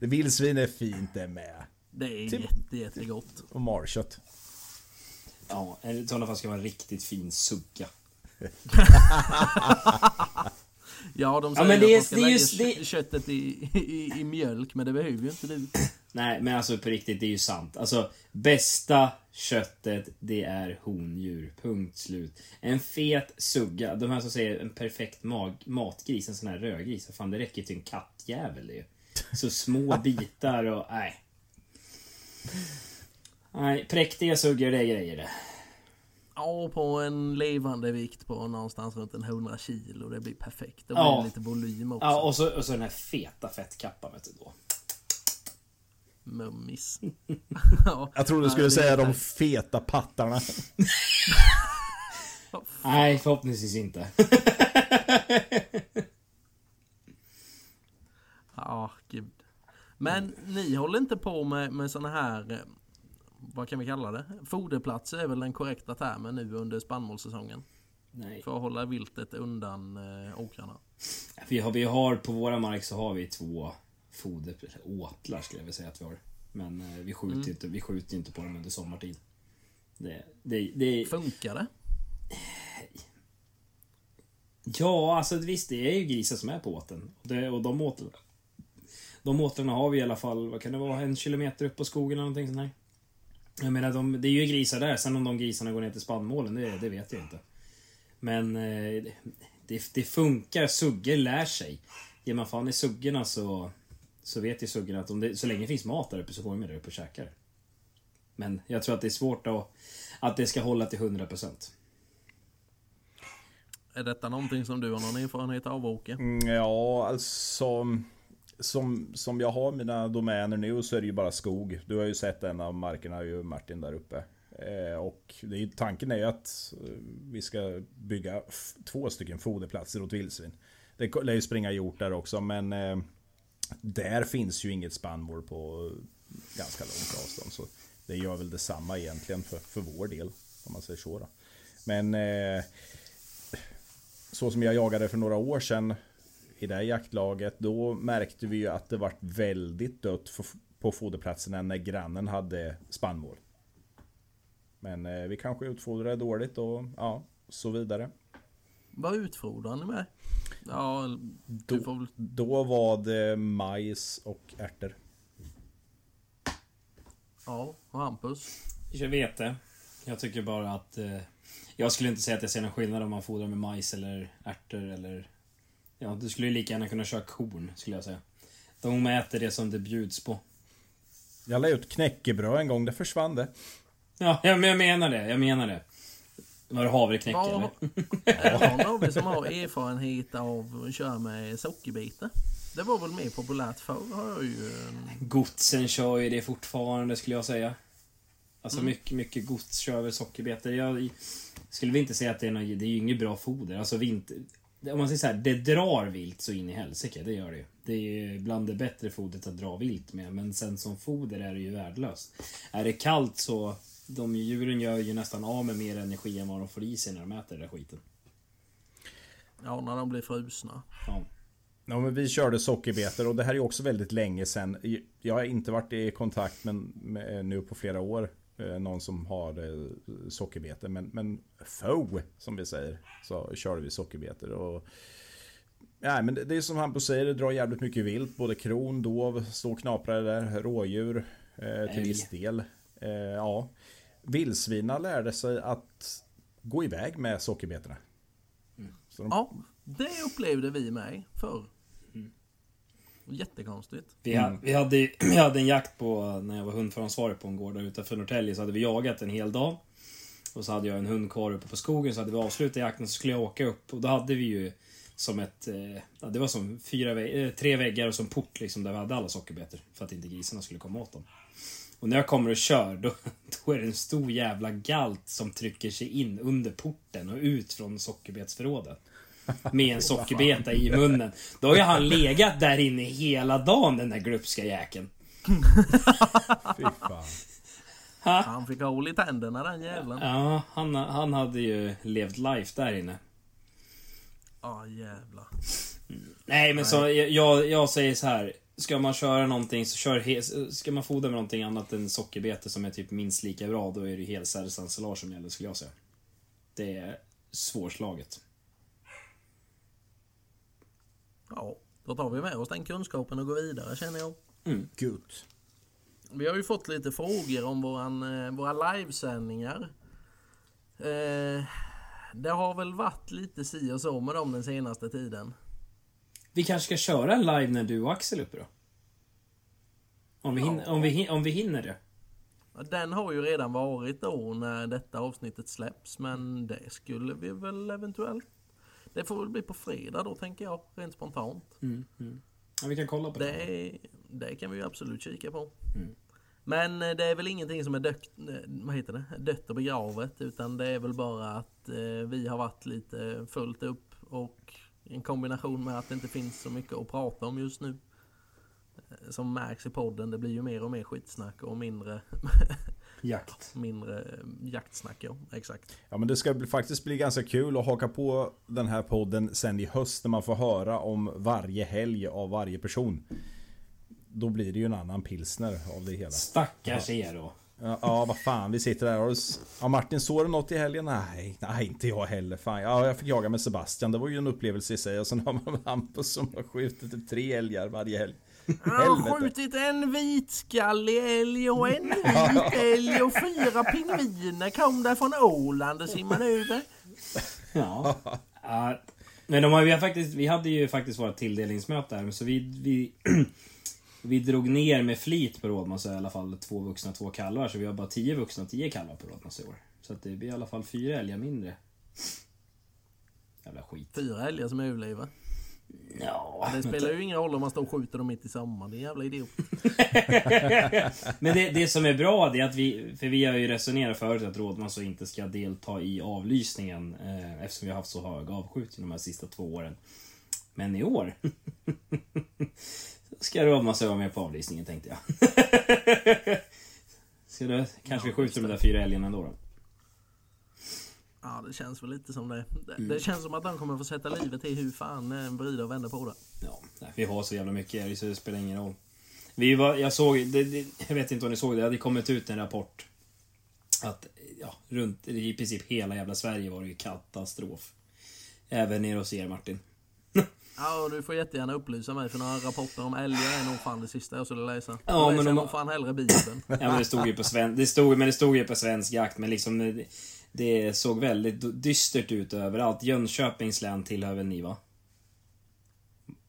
<laughs> Vildsvin är fint det med. Det är Typ- jätte, jättegott. Och markött. Ja, i sådana fall ska vara en riktigt fin sugga. <laughs> Ja, de Ja, säger men det är- att de ska det lägga just det- kö- köttet i, i, i mjölk, men det behöver ju inte du. Nej, men alltså på riktigt, det är ju sant. Alltså, bästa köttet, det är hondjur. Punkt slut. En fet sugga. De här som säger en perfekt mag, matgris, en sån här rödgris. Fan, det räcker till en kattjävel det. Så små <laughs> bitar och... Nej. Nej, präktiga suggor, det är grejer det. Ja, på en levande vikt på någonstans runt en 100 kilo. Det blir perfekt. Det blir Ja. lite volym också. Ja, och så, och så den här feta fettkappan, vet du då. Mummis. <laughs> ja. Jag trodde du skulle det säga de feta pattarna. <laughs> Nej, förhoppningsvis inte. <laughs> Ja, gud. Men ni håller inte på med, med såna här, eh, vad kan vi kalla det? Foderplatser är väl den korrekta termen nu under spannmålssäsongen. Nej. För att hålla viltet undan eh, åkrarna. Vi har, vi har på våra mark så har vi två foder, åtlar skulle jag vilja säga att vi har. Men eh, vi skjuter ju inte, vi skjuter ju inte på dem under sommartid. Det, det, det, Funkar det? ja, alltså visst det är ju grisar som är på åten. Det, och de åtlarna, de åtlarna har vi i alla fall, vad kan det vara, en kilometer upp på skogen eller någonting sånt här. Jag menar, de, det är ju grisar där. Sen om de grisarna går ner till spannmålen, det, det vet jag inte. Men eh, det, det funkar. Suggor lär sig. Ger man fan i suggorna så, så vet ju suggorna att om det, så länge det finns mat där uppe så går de med där uppe och käkar. Men jag tror att det är svårt att, att det ska hålla till 100%. Är detta någonting som du har någon erfarenhet av Åke? Mm, ja, alltså. Som, som jag har mina domäner nu så är det ju bara skog. Du har ju sett en av markerna ju Martin där uppe. Eh, och det är, tanken är ju att eh, vi ska bygga två stycken foderplatser åt vildsvin. Det lär ju springa hjort där också men eh, där finns ju inget spannmål på ganska långt avstånd. Så det gör väl detsamma egentligen för, för vår del. Om man säger så då. Men eh, så som jag jagade för några år sedan i det här jaktlaget, då märkte vi ju att det var väldigt dött på foderplatserna när grannen hade spannmål. Men eh, vi kanske utfodrade dåligt och ja, så vidare. Vad utfodrar ni med? Ja, Då, får väl... då var det majs och ärtor. Ja, och Hampus? Jag vet det. Jag tycker bara att... Eh, jag skulle inte säga att jag ser någon skillnad om man fodrar med majs eller ärtor eller... Ja, du skulle ju lika gärna kunna köra korn, skulle jag säga. De äter det som det bjuds på. Jag la ut knäckebröd en gång, det försvann det. Ja, ja, men jag menar det. Jag menar det. Var det havreknäcke Var, eller? det någon av som har erfarenhet av att köra med sockerbitar? Det var väl mer populärt förr har jag ju... en- Godsen kör ju det fortfarande, skulle jag säga. Alltså mycket, mycket gods kör väl sockerbetor. Jag skulle vi inte säga att det är något, det är ju inget bra foder. Alltså vinter... Om man säger så här, det drar vilt så in i helsike, det gör det ju. Det är ju bland det bättre fodret att dra vilt med, men sen som foder är det ju värdelöst. Är det kallt så, de djuren gör ju nästan av med mer energi än vad de får i sig när de äter den där skiten. Ja, när de blir frusna. Ja. Ja, men vi körde sockerbetor och det här är också väldigt länge sedan. Jag har inte varit i kontakt med, med nu på flera år. Eh, Någon som har eh, sockerbetor. Men, men få, som vi säger, så körde vi sockerbetor. Och Nej men det, är som Hampus säger, det drar jävligt mycket vilt. Både kron, dov, stå och knaprar där, rådjur. Eh, till viss del. Eh, ja. Vildsvina lärde sig att gå iväg med sockerbetorna. Så de, Ja, det upplevde vi med förr. Jättekonstigt. Vi, ha, vi, hade, <clears throat> vi hade en jakt på, när jag var hundföransvarig på en gård där utanför Norrtälje, så hade vi jagat en hel dag. Och så hade jag en hund kvar uppe på skogen, så hade vi avslutat jakten, så skulle jag åka upp. Och då hade vi ju som ett... Eh, ja, det var som fyra, vä- eh, tre väggar och som port liksom, där vi hade alla sockerbetor. För att inte grisarna skulle komma åt dem. Och när jag kommer och kör, då, <laughs> då är det en stor jävla galt som trycker sig in under porten och ut från sockerbetsförrådet. Med en sockerbeta i munnen. Då har ju han legat där inne hela dagen, den där glupska jäkeln. fy fan. Han fick hål i tänderna den jäveln. Ja, han, han hade ju levt life där inne. Ja jävlar. Nej, men så jag, jag säger så här. Ska man köra någonting så kör Ska man fodra med någonting annat än sockerbete som är typ minst lika bra, då är det helsädesensilage som gäller skulle jag säga. Det är svårslaget. Ja, då tar vi med oss den kunskapen och går vidare känner jag. Gud. Vi har ju fått lite frågor om våran, eh, våra livesändningar. Eh, det har väl varit lite si och så med dem den senaste tiden. Vi kanske ska köra en live när du och Axel är uppe då? Om vi, hin- om vi, om vi hinner det. Den har ju redan varit då när detta avsnittet släpps men det skulle vi väl eventuellt. Det får väl bli på fredag då tänker jag, rent spontant. Ja, vi kan kolla på det. Det, det kan vi ju absolut kika på. Men eh, det är väl ingenting som är dött, eh, vad heter det? dött och begravet utan det är väl bara att eh, vi har varit lite fullt upp och en kombination med att det inte finns så mycket att prata om just nu. Som märks i podden, det blir ju mer och mer skitsnack och mindre, Jakt. mindre eh, jaktsnack. Ja, exakt. Ja men det ska bli, faktiskt bli ganska kul att haka på den här podden sen i höst när man får höra om varje helg av varje person. Då blir det ju en annan pilsner av det hela. Stackars er då. Ja, ja vad fan vi sitter där och... Ja Martin såg du något i helgen? Nej, nej inte jag heller. Fan. Ja jag fick jaga med Sebastian. Det var ju en upplevelse i sig. Och sen har man Hampus som har skjutit typ tre älgar varje helg. Jag har skjutit en vitskallig älg och en vit älg och fyra pingviner kom där från Åland och simmade över. Ja. Ja, Men de har, vi, har faktiskt, vi hade ju faktiskt vårt tilldelningsmöte här, så vi, vi, <clears throat> vi drog ner med flit på Rådmansö i alla fall två vuxna, två kalvar. Så vi har bara tio vuxna och tio kalvar på Rådmansö i år. Så att det blir i alla fall fyra älgar mindre. Jävla skit. Fyra älgar som överlever. Ja, Det spelar ju ingen roll om man står och skjuter dem mitt i sommaren. Det är en jävla idiot. <laughs> Men det, det som är bra det är att vi, för vi har ju resonerat förut att Rådmansö inte ska delta i avlysningen eh, eftersom vi har haft så hög avskjutning de här sista två åren. Men i år <laughs> ska Rådmansö vara med på avlysningen tänkte jag. <laughs> Ska du, kanske vi skjuter de där fyra älgarna ändå då? Ja, det känns väl lite som det. Det, det känns som att de kommer få sätta livet i hur fan en vrider och vänder på det. Ja, vi har så jävla mycket älg så det spelar ingen roll. Vi var, jag såg, det, det, jag vet inte om ni såg det, det hade kommit ut en rapport. Att ja, runt i princip hela jävla Sverige var det ju katastrof. Även nere hos er Martin. <laughs> Ja, och du får jättegärna upplysa mig för några rapporter om älgar är nog fan det sista jag skulle läsa. Ja, men läser om- jag nog fan hellre Bibeln. Ja men det stod ju på sven, det stod, men det stod ju på svensk jakt men liksom det, såg väldigt dystert ut överallt. Jönköpings län tillhör väl ni va?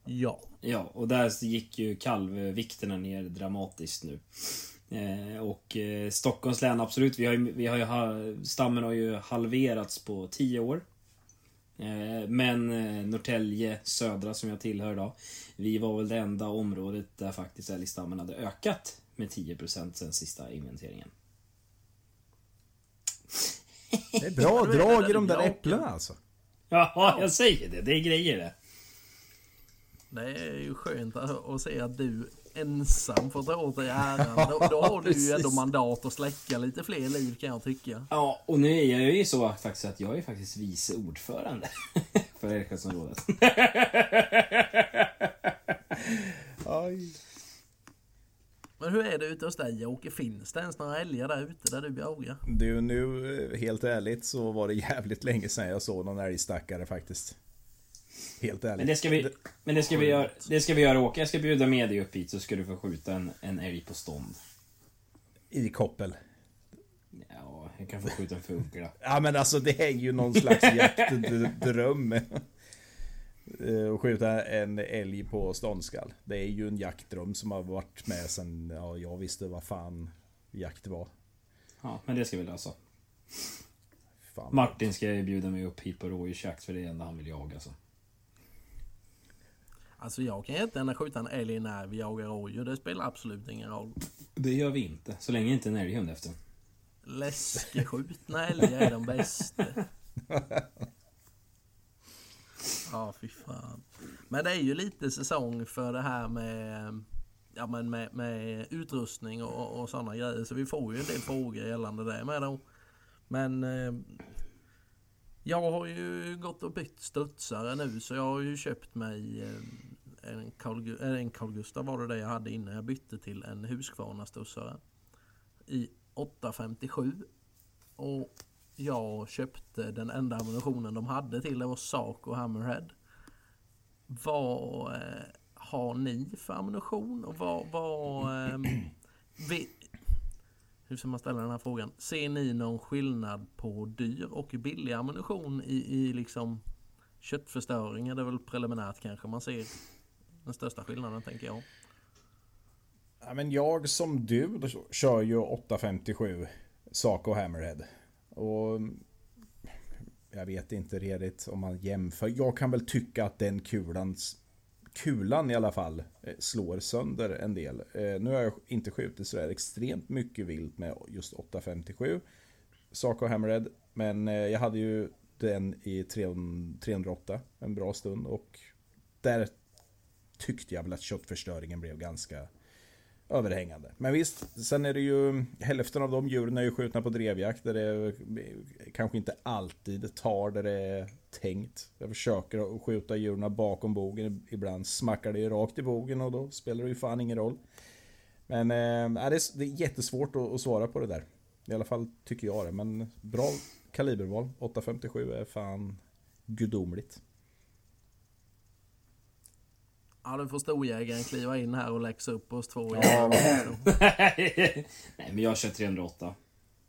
Ja. Ja, och där gick ju kalvvikterna ner dramatiskt nu. Eh, och eh, Stockholms län, absolut. Vi har ju, vi har ju, stammen har ju halverats på 10 år. Eh, men eh, Norrtälje södra, som jag tillhör idag, vi var väl det enda området där faktiskt älgstammen hade ökat med 10% sen sista inventeringen. Det är bra Ja, det drag i de där äpplena alltså. Ja, <laughs> jag säger det. Det är grejer det. Det är ju skönt att, se att du ensam får ta åt dig äran. <laughs> Då, då har du ju ändå mandat att släcka lite fler liv kan jag tycka. Ja, och nu är jag ju så faktiskt att jag är faktiskt vice ordförande <laughs> för Älvsjöområdet. Men hur är det ute hos dig Åke? Finns det ens några älgar där ute där du jagar? Du, nu eh, helt ärligt så var det jävligt länge sedan jag såg någon älgstackare faktiskt. Helt ärligt. Men det ska vi, men det ska vi göra, det ska vi göra Åke. Jag ska bjuda med dig upp hit så ska du få skjuta en, en älg på stånd. I koppel. Ja, jag kan få skjuta en fugla. Ja men alltså det är ju någon slags <laughs> jaktdröm. Eh, Att skjuta en älg på ståndskall. Det är ju en jaktdröm som har varit med sen ja, jag visste vad fan jakt var. Ja, men det ska vi lösa. Fan. Martin ska ju bjuda mig upp hit på rådjursjakt för det är det enda han vill jaga så. Alltså jag kan jättegärna skjuta en älg när vi jagar rådjur. Det spelar absolut ingen roll. Det gör vi inte. Så länge inte en älghund efter. Läskeskjutna älgar är de bästa. <laughs> Ja, fy fan. Men det är ju lite säsong för det här med, ja, men med, med utrustning och, och sådana grejer. Så vi får ju en del frågor gällande det med då. Men eh, jag har ju gått och bytt studsare nu så jag har ju köpt mig eh, en Carl, eh, en Carl Gustav var det det jag hade innan jag bytte till en Husqvarna studsare. I 857. Och jag köpte den enda ammunitionen de hade till det var Saco Hammerhead. Vad eh, har ni för ammunition och vad... vad eh, <clears throat> vi, hur ska man ställa den här frågan? Ser ni någon skillnad på dyr och billig ammunition i, i liksom köttförstöring? Är det väl preliminärt kanske man ser den största skillnaden tänker jag. Ja, men jag som du kör ju 857 Saco Hammerhead. Och mm, jag vet inte redigt om man jämför. Jag kan väl tycka att den kulan, kulan i alla fall, eh, slår sönder en del. Eh, nu har jag inte skjutit sådär extremt mycket vilt med just 857 Saco Hammerhead. Men eh, jag hade ju den i 308 en bra stund och där tyckte jag väl att köttförstöringen blev ganska överhängande. Men visst, sen är det ju hälften av de djuren är ju skjutna på drevjakt där det kanske inte alltid tar där det är tänkt. Jag försöker att skjuta djuren bakom bogen. Ibland smackar det ju rakt i bogen och då spelar det ju fan ingen roll. Men äh, det, är, det är jättesvårt att, att svara på det där. I alla fall tycker jag det. Men bra kaliberval. 857 är fan gudomligt. Ja, du får storjägaren kliva in här och läxa upp oss två. Ja. Nej men jag kör 308.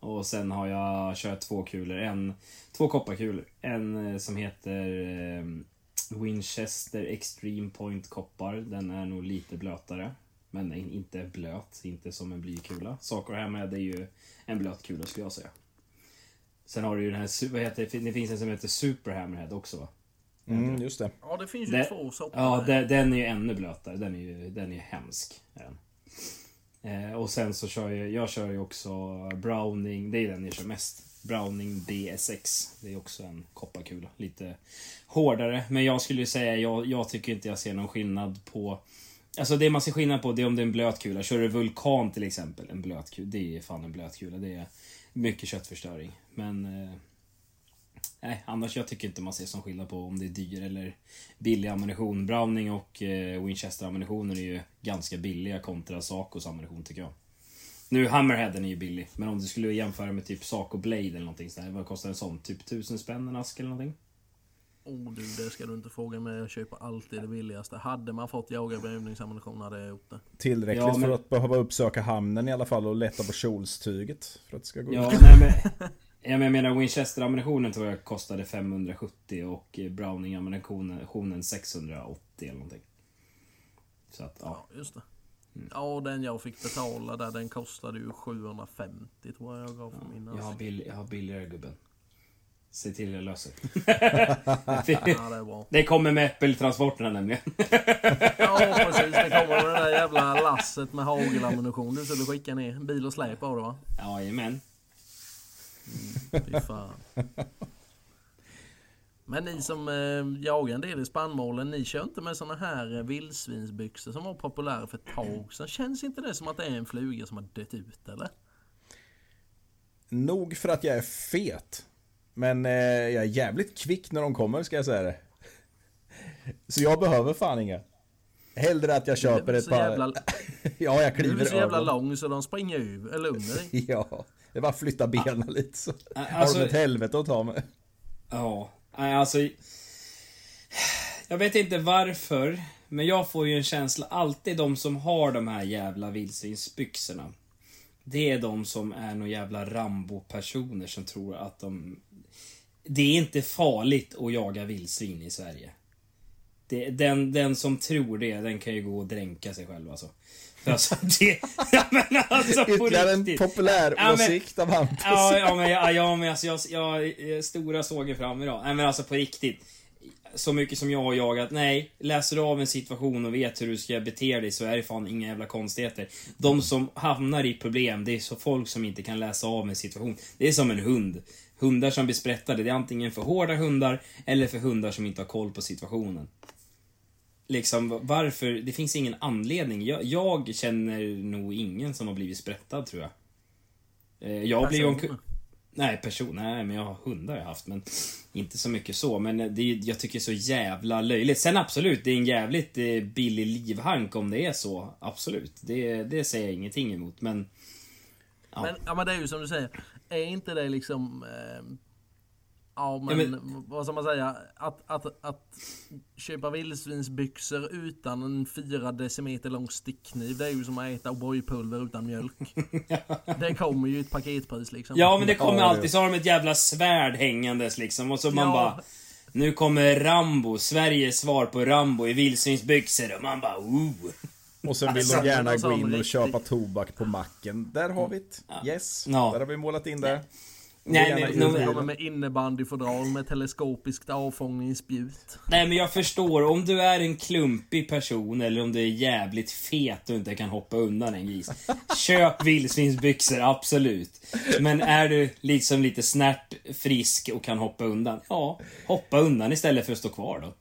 Och sen har jag kört två kulor. En, två kopparkulor. En eh, som heter eh, Winchester Extreme Point koppar. Den är nog lite blötare. Men in- inte blöt, inte som en blykula. Saker här med är ju en blöt kula skulle jag säga. Sen har du ju den här, vad heter det, det finns en som heter Super Hammerhead också va? Mm, just det. Ja, det finns ju Det- två sorter. Ja, de- den är ju ännu blötare. Den är ju den är ju hemsk. Eh, och sen så kör jag, jag kör ju också Browning, det är den jag kör mest. Browning BSX. Det är också en kopparkula. Lite hårdare. Men jag skulle ju säga, jag, jag tycker inte jag ser någon skillnad på... Alltså det man ser skillnad på det är om det är en blöt kula. Kör du Vulkan till exempel, en blöt kula. Det är fan en blöt kula. Det är mycket köttförstöring. Men... Eh, Nej, annars jag tycker inte man ser som skillnad på om det är dyr eller billig ammunition. Browning och eh, Winchester ammunitionen är ju ganska billiga kontra Sacos ammunition tycker jag. Nu Hammerheaden är ju billig, men om du skulle jämföra med typ Saco Blade eller någonting sådär. Vad kostar en sån? Typ 1000 spänn en ask eller någonting? Oh, du, det ska du inte fråga mig. Jag köper alltid det billigaste. Hade man fått jaga övningsammunition hade jag gjort det. Tillräckligt Ja, men- för att behöva uppsöka hamnen i alla fall och lätta på kjolstyget. För att det ska gå Ja, nej men... <laughs> Ja, jag menar Winchester ammunitionen tror jag kostade 570 och eh, Browning ammunitionen 680 eller någonting. Så att, ja. Ja, just det. Ja, och den jag fick betala där, den kostade ju 750 tror jag jag gav för min. Jag har, bill, jag har billigare gubben. Se till jag löser. <laughs> Ja, det. Det kommer med äppeltransporterna nämligen. <laughs> Ja, precis. Det kommer med det där jävla lasset med hagelammunition du skulle skicka ner. Bil och släp av det va? Jajamän. Fy fan. Men ni som eh, jagar en del i spannmålen, ni kör inte med såna här eh, vildsvinsbyxor som var populära för ett tag sedan. Känns inte det som att det är en fluga som har dött ut eller? Nog för att jag är fet. Men eh, jag är jävligt kvick när de kommer ska jag säga det. Så jag behöver fan inga. Hellre att jag Du köper ett par... jävla, <laughs> Ja, jag du kliver är så jävla över. lång så de springer över, eller under dig. <laughs> Ja, det är bara att flytta benen lite så Alltså- har de ett helvete att ta med. Ja, alltså... Jag vet inte varför, men jag får ju en känsla, alltid de som har de här jävla vildsvinsbyxorna. Det är de som är några jävla Rambo-personer som tror att de... Det är inte farligt att jaga vildsvin i Sverige. Det, den, den som tror det, den kan ju gå och dränka sig själv alltså. Alltså <laughs> det... Ja, men alltså Ytterligare en populär Ja, men- åsikt av Hampus. Ja, ja, men, ja, ja, men alltså, jag, jag, stora såger fram idag. Nej, men alltså på riktigt. Så mycket som jag har jagat, nej. Läser du av en situation och vet hur du ska bete dig så är det fan inga jävla konstigheter. De som hamnar i problem, det är så folk som inte kan läsa av en situation. Det är som en hund. Hundar som blir sprättade, det är antingen för hårda hundar eller för hundar som inte har koll på situationen. Liksom, varför? Det finns ingen anledning. Jag, jag känner nog ingen som har blivit sprättad, tror jag. Eh, Jag blir ju omkull... Nej, person, nej, men jag har hundar jag haft, men inte så mycket så. Men det, är- jag tycker det är så jävla löjligt. Sen absolut, det är en jävligt eh, billig livhank om det är så. Absolut, det, det säger jag ingenting emot, men... Ja. Men, ja men det är ju som du säger. Är inte det liksom... Eh, ja men, men- vad ska man säga? Att, att, att köpa vildsvinsbyxor utan en 4 decimeter lång stickkniv. Det är ju som att äta O'boy-pulver utan mjölk. <laughs> det kommer ju ett paketpris liksom. Ja, men det kommer Ja, alltid, så har de ett jävla svärd hängandes liksom, och så man Ja. bara... Nu kommer Rambo, Sveriges svar på Rambo i vildsvinsbyxor, och man bara ooh. Och sen vill de gärna gå in och köpa tobak på macken. Där har vi det. Yes. Ja. Där har vi målat in det. Nej, men, Det kommer med innebandyfodral med teleskopiskt avfångningsspjut. Nej men jag förstår, om du är en klumpig person eller om du är jävligt fet och inte kan hoppa undan en gris. <laughs> Köp vildsvinsbyxor, absolut. Men är du liksom lite snärt, frisk och kan hoppa undan, ja, hoppa undan istället för att stå kvar då.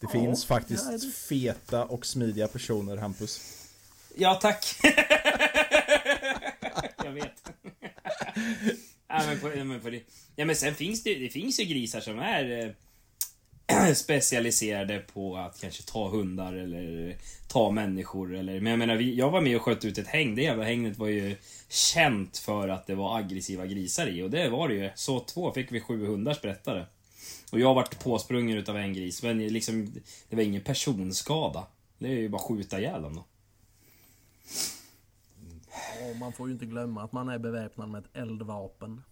Det finns ja, faktiskt det- feta och smidiga personer, Hampus. Ja, tack. <laughs> jag vet. ja, men på, ja, men på det. Ja, men sen finns det, det finns ju grisar som är eh, <clears throat> specialiserade på att kanske ta hundar eller ta människor. Eller, men jag menar, vi, jag var med och sköt ut ett häng. Det jävla hängnet var ju känt för att det var aggressiva grisar i. Och det var det ju. Så två fick vi sju hundar sprättade. Och jag vart påsprungen utav en gris. Men liksom, det var ingen personskada. Det är ju bara skjuta ihjäl dem då. Ja, man får ju inte glömma att man är beväpnad med ett eldvapen.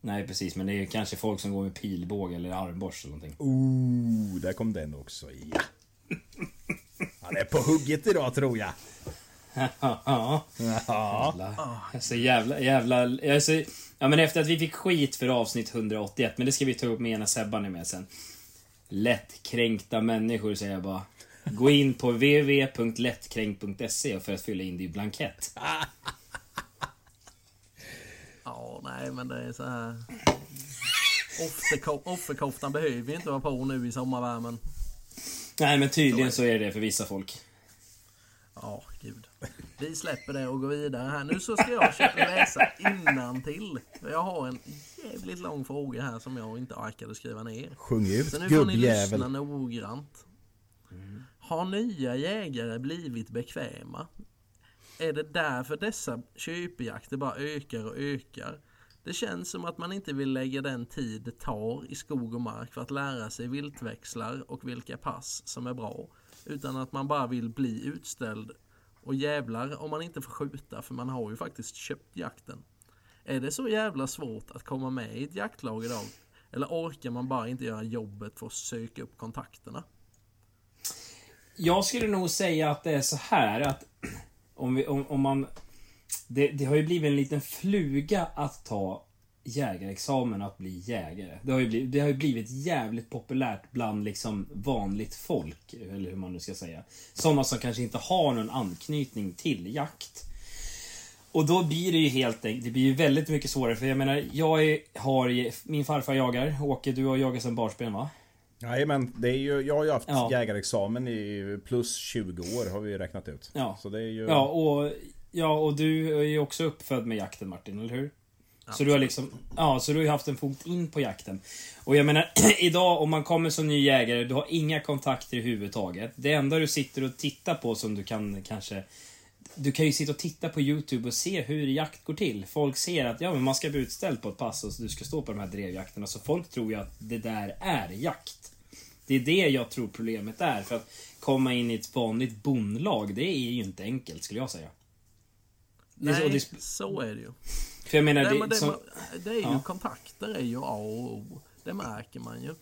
Nej precis, men det är kanske folk som går med pilbåge eller armborst eller någonting. Ooh, där kom den också. Ja. Han är på hugget idag tror jag. ja. <laughs> Ja. Jävla, alltså jävla, jävla, alltså, ja men efter att vi fick skit för avsnitt 181, men det ska vi ta upp med ena Sebban är med sen. Lättkränkta människor säger jag bara. Gå in på www.lättkränkt.se för att fylla in din blankett. Ja, nej men det är så här. Offerko- Offerkoftan behöver ju inte vara på nu i sommarvärmen. Nej men tydligen så är det för vissa folk. Ja, gud. Vi släpper det och går vidare här. Nu så ska jag försöka läsa till. Jag har en jävligt lång fråga här som jag inte orkade skriva ner. Sjung ut Så nu får ni lyssna gubbjävel. noggrant. Har nya jägare blivit bekväma? Är det därför dessa köpjakter bara ökar och ökar? Det känns som att man inte vill lägga den tid det tar i skog och mark för att lära sig viltväxlar och vilka pass som är bra. Utan att man bara vill bli utställd och jävlar om man inte får skjuta för man har ju faktiskt köpt jakten. Är det så jävla svårt att komma med i ett jaktlag idag? Eller orkar man bara inte göra jobbet för att söka upp kontakterna? Jag skulle nog säga att det är så här att <clears throat> om, vi, om, om man... Det, det har ju blivit en liten fluga att ta jägarexamen att bli jägare. Det har ju blivit, det har ju blivit jävligt populärt bland liksom vanligt folk, eller hur man nu ska säga. Sådana som kanske inte har någon anknytning till jakt. Och då blir det ju helt enkelt, det blir ju väldigt mycket svårare för jag menar, jag är, har, min farfar jagar, Åke du har jagat sedan barnsben va? Nej men det är ju, jag har ju haft Ja. jägarexamen i plus 20 år har vi ju räknat ut. Ja. Så det är ju... Ja, och, ja, och du är ju också uppfödd med jakten Martin, eller hur? Så du har liksom, ja, så du har ju haft en fot in på jakten. Och jag menar, <clears throat> idag om man kommer som ny jägare, du har inga kontakter överhuvudtaget. Det enda du sitter och tittar på som du kan kanske du kan ju sitta och titta på Youtube och se hur jakt går till. Folk ser att ja, men man ska bli utställd på ett pass och du ska stå på de här drevjakterna. Så folk tror ju att det där är jakt. Det är det jag tror problemet är. För att komma in i ett vanligt bondlag, det är ju inte enkelt skulle jag säga. Nej, det så är det ju. För jag menar, Nej, det, men det, som, det är ju Ja. kontakter är ju A och O. Det märker man ju.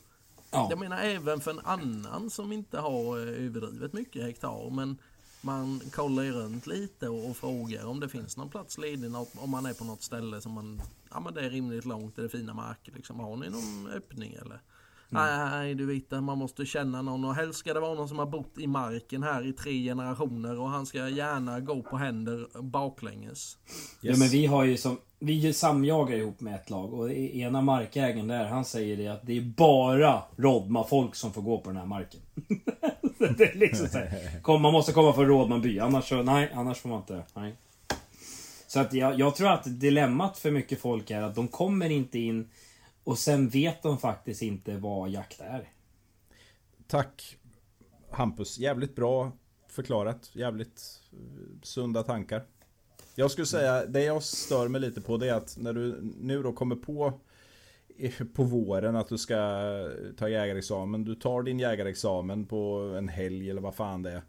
ja. Jag menar även för en annan som inte har eh, överdrivet mycket hektar men man kollar ju runt lite och, och frågar om det finns någon plats ledig om man är på något ställe som man ja men det är rimligt långt, det är fina marker liksom. Har ni någon öppning eller? Nej du vet man måste känna någon och helst ska det vara någon som har bott i marken här i tre generationer och han ska gärna gå på händer baklänges. Ja men vi har ju som, vi ju samjagar ihop med ett lag och ena markägaren där han säger det att det är bara Rodma-folk som får gå på den här marken. <laughs> det är liksom så här, kom, man måste komma från Rådmanby annars så, nej, annars får man inte, nej. Så att jag, jag tror att dilemmat för mycket folk är att de kommer inte in och sen vet de faktiskt inte vad jakt är. Tack Hampus, jävligt bra förklarat. Jävligt eh, sunda tankar. Jag skulle säga, det jag stör mig lite på det är att när du nu då kommer på eh, på våren att du ska eh, ta jägarexamen. Du tar din jägarexamen på en helg eller vad fan det är.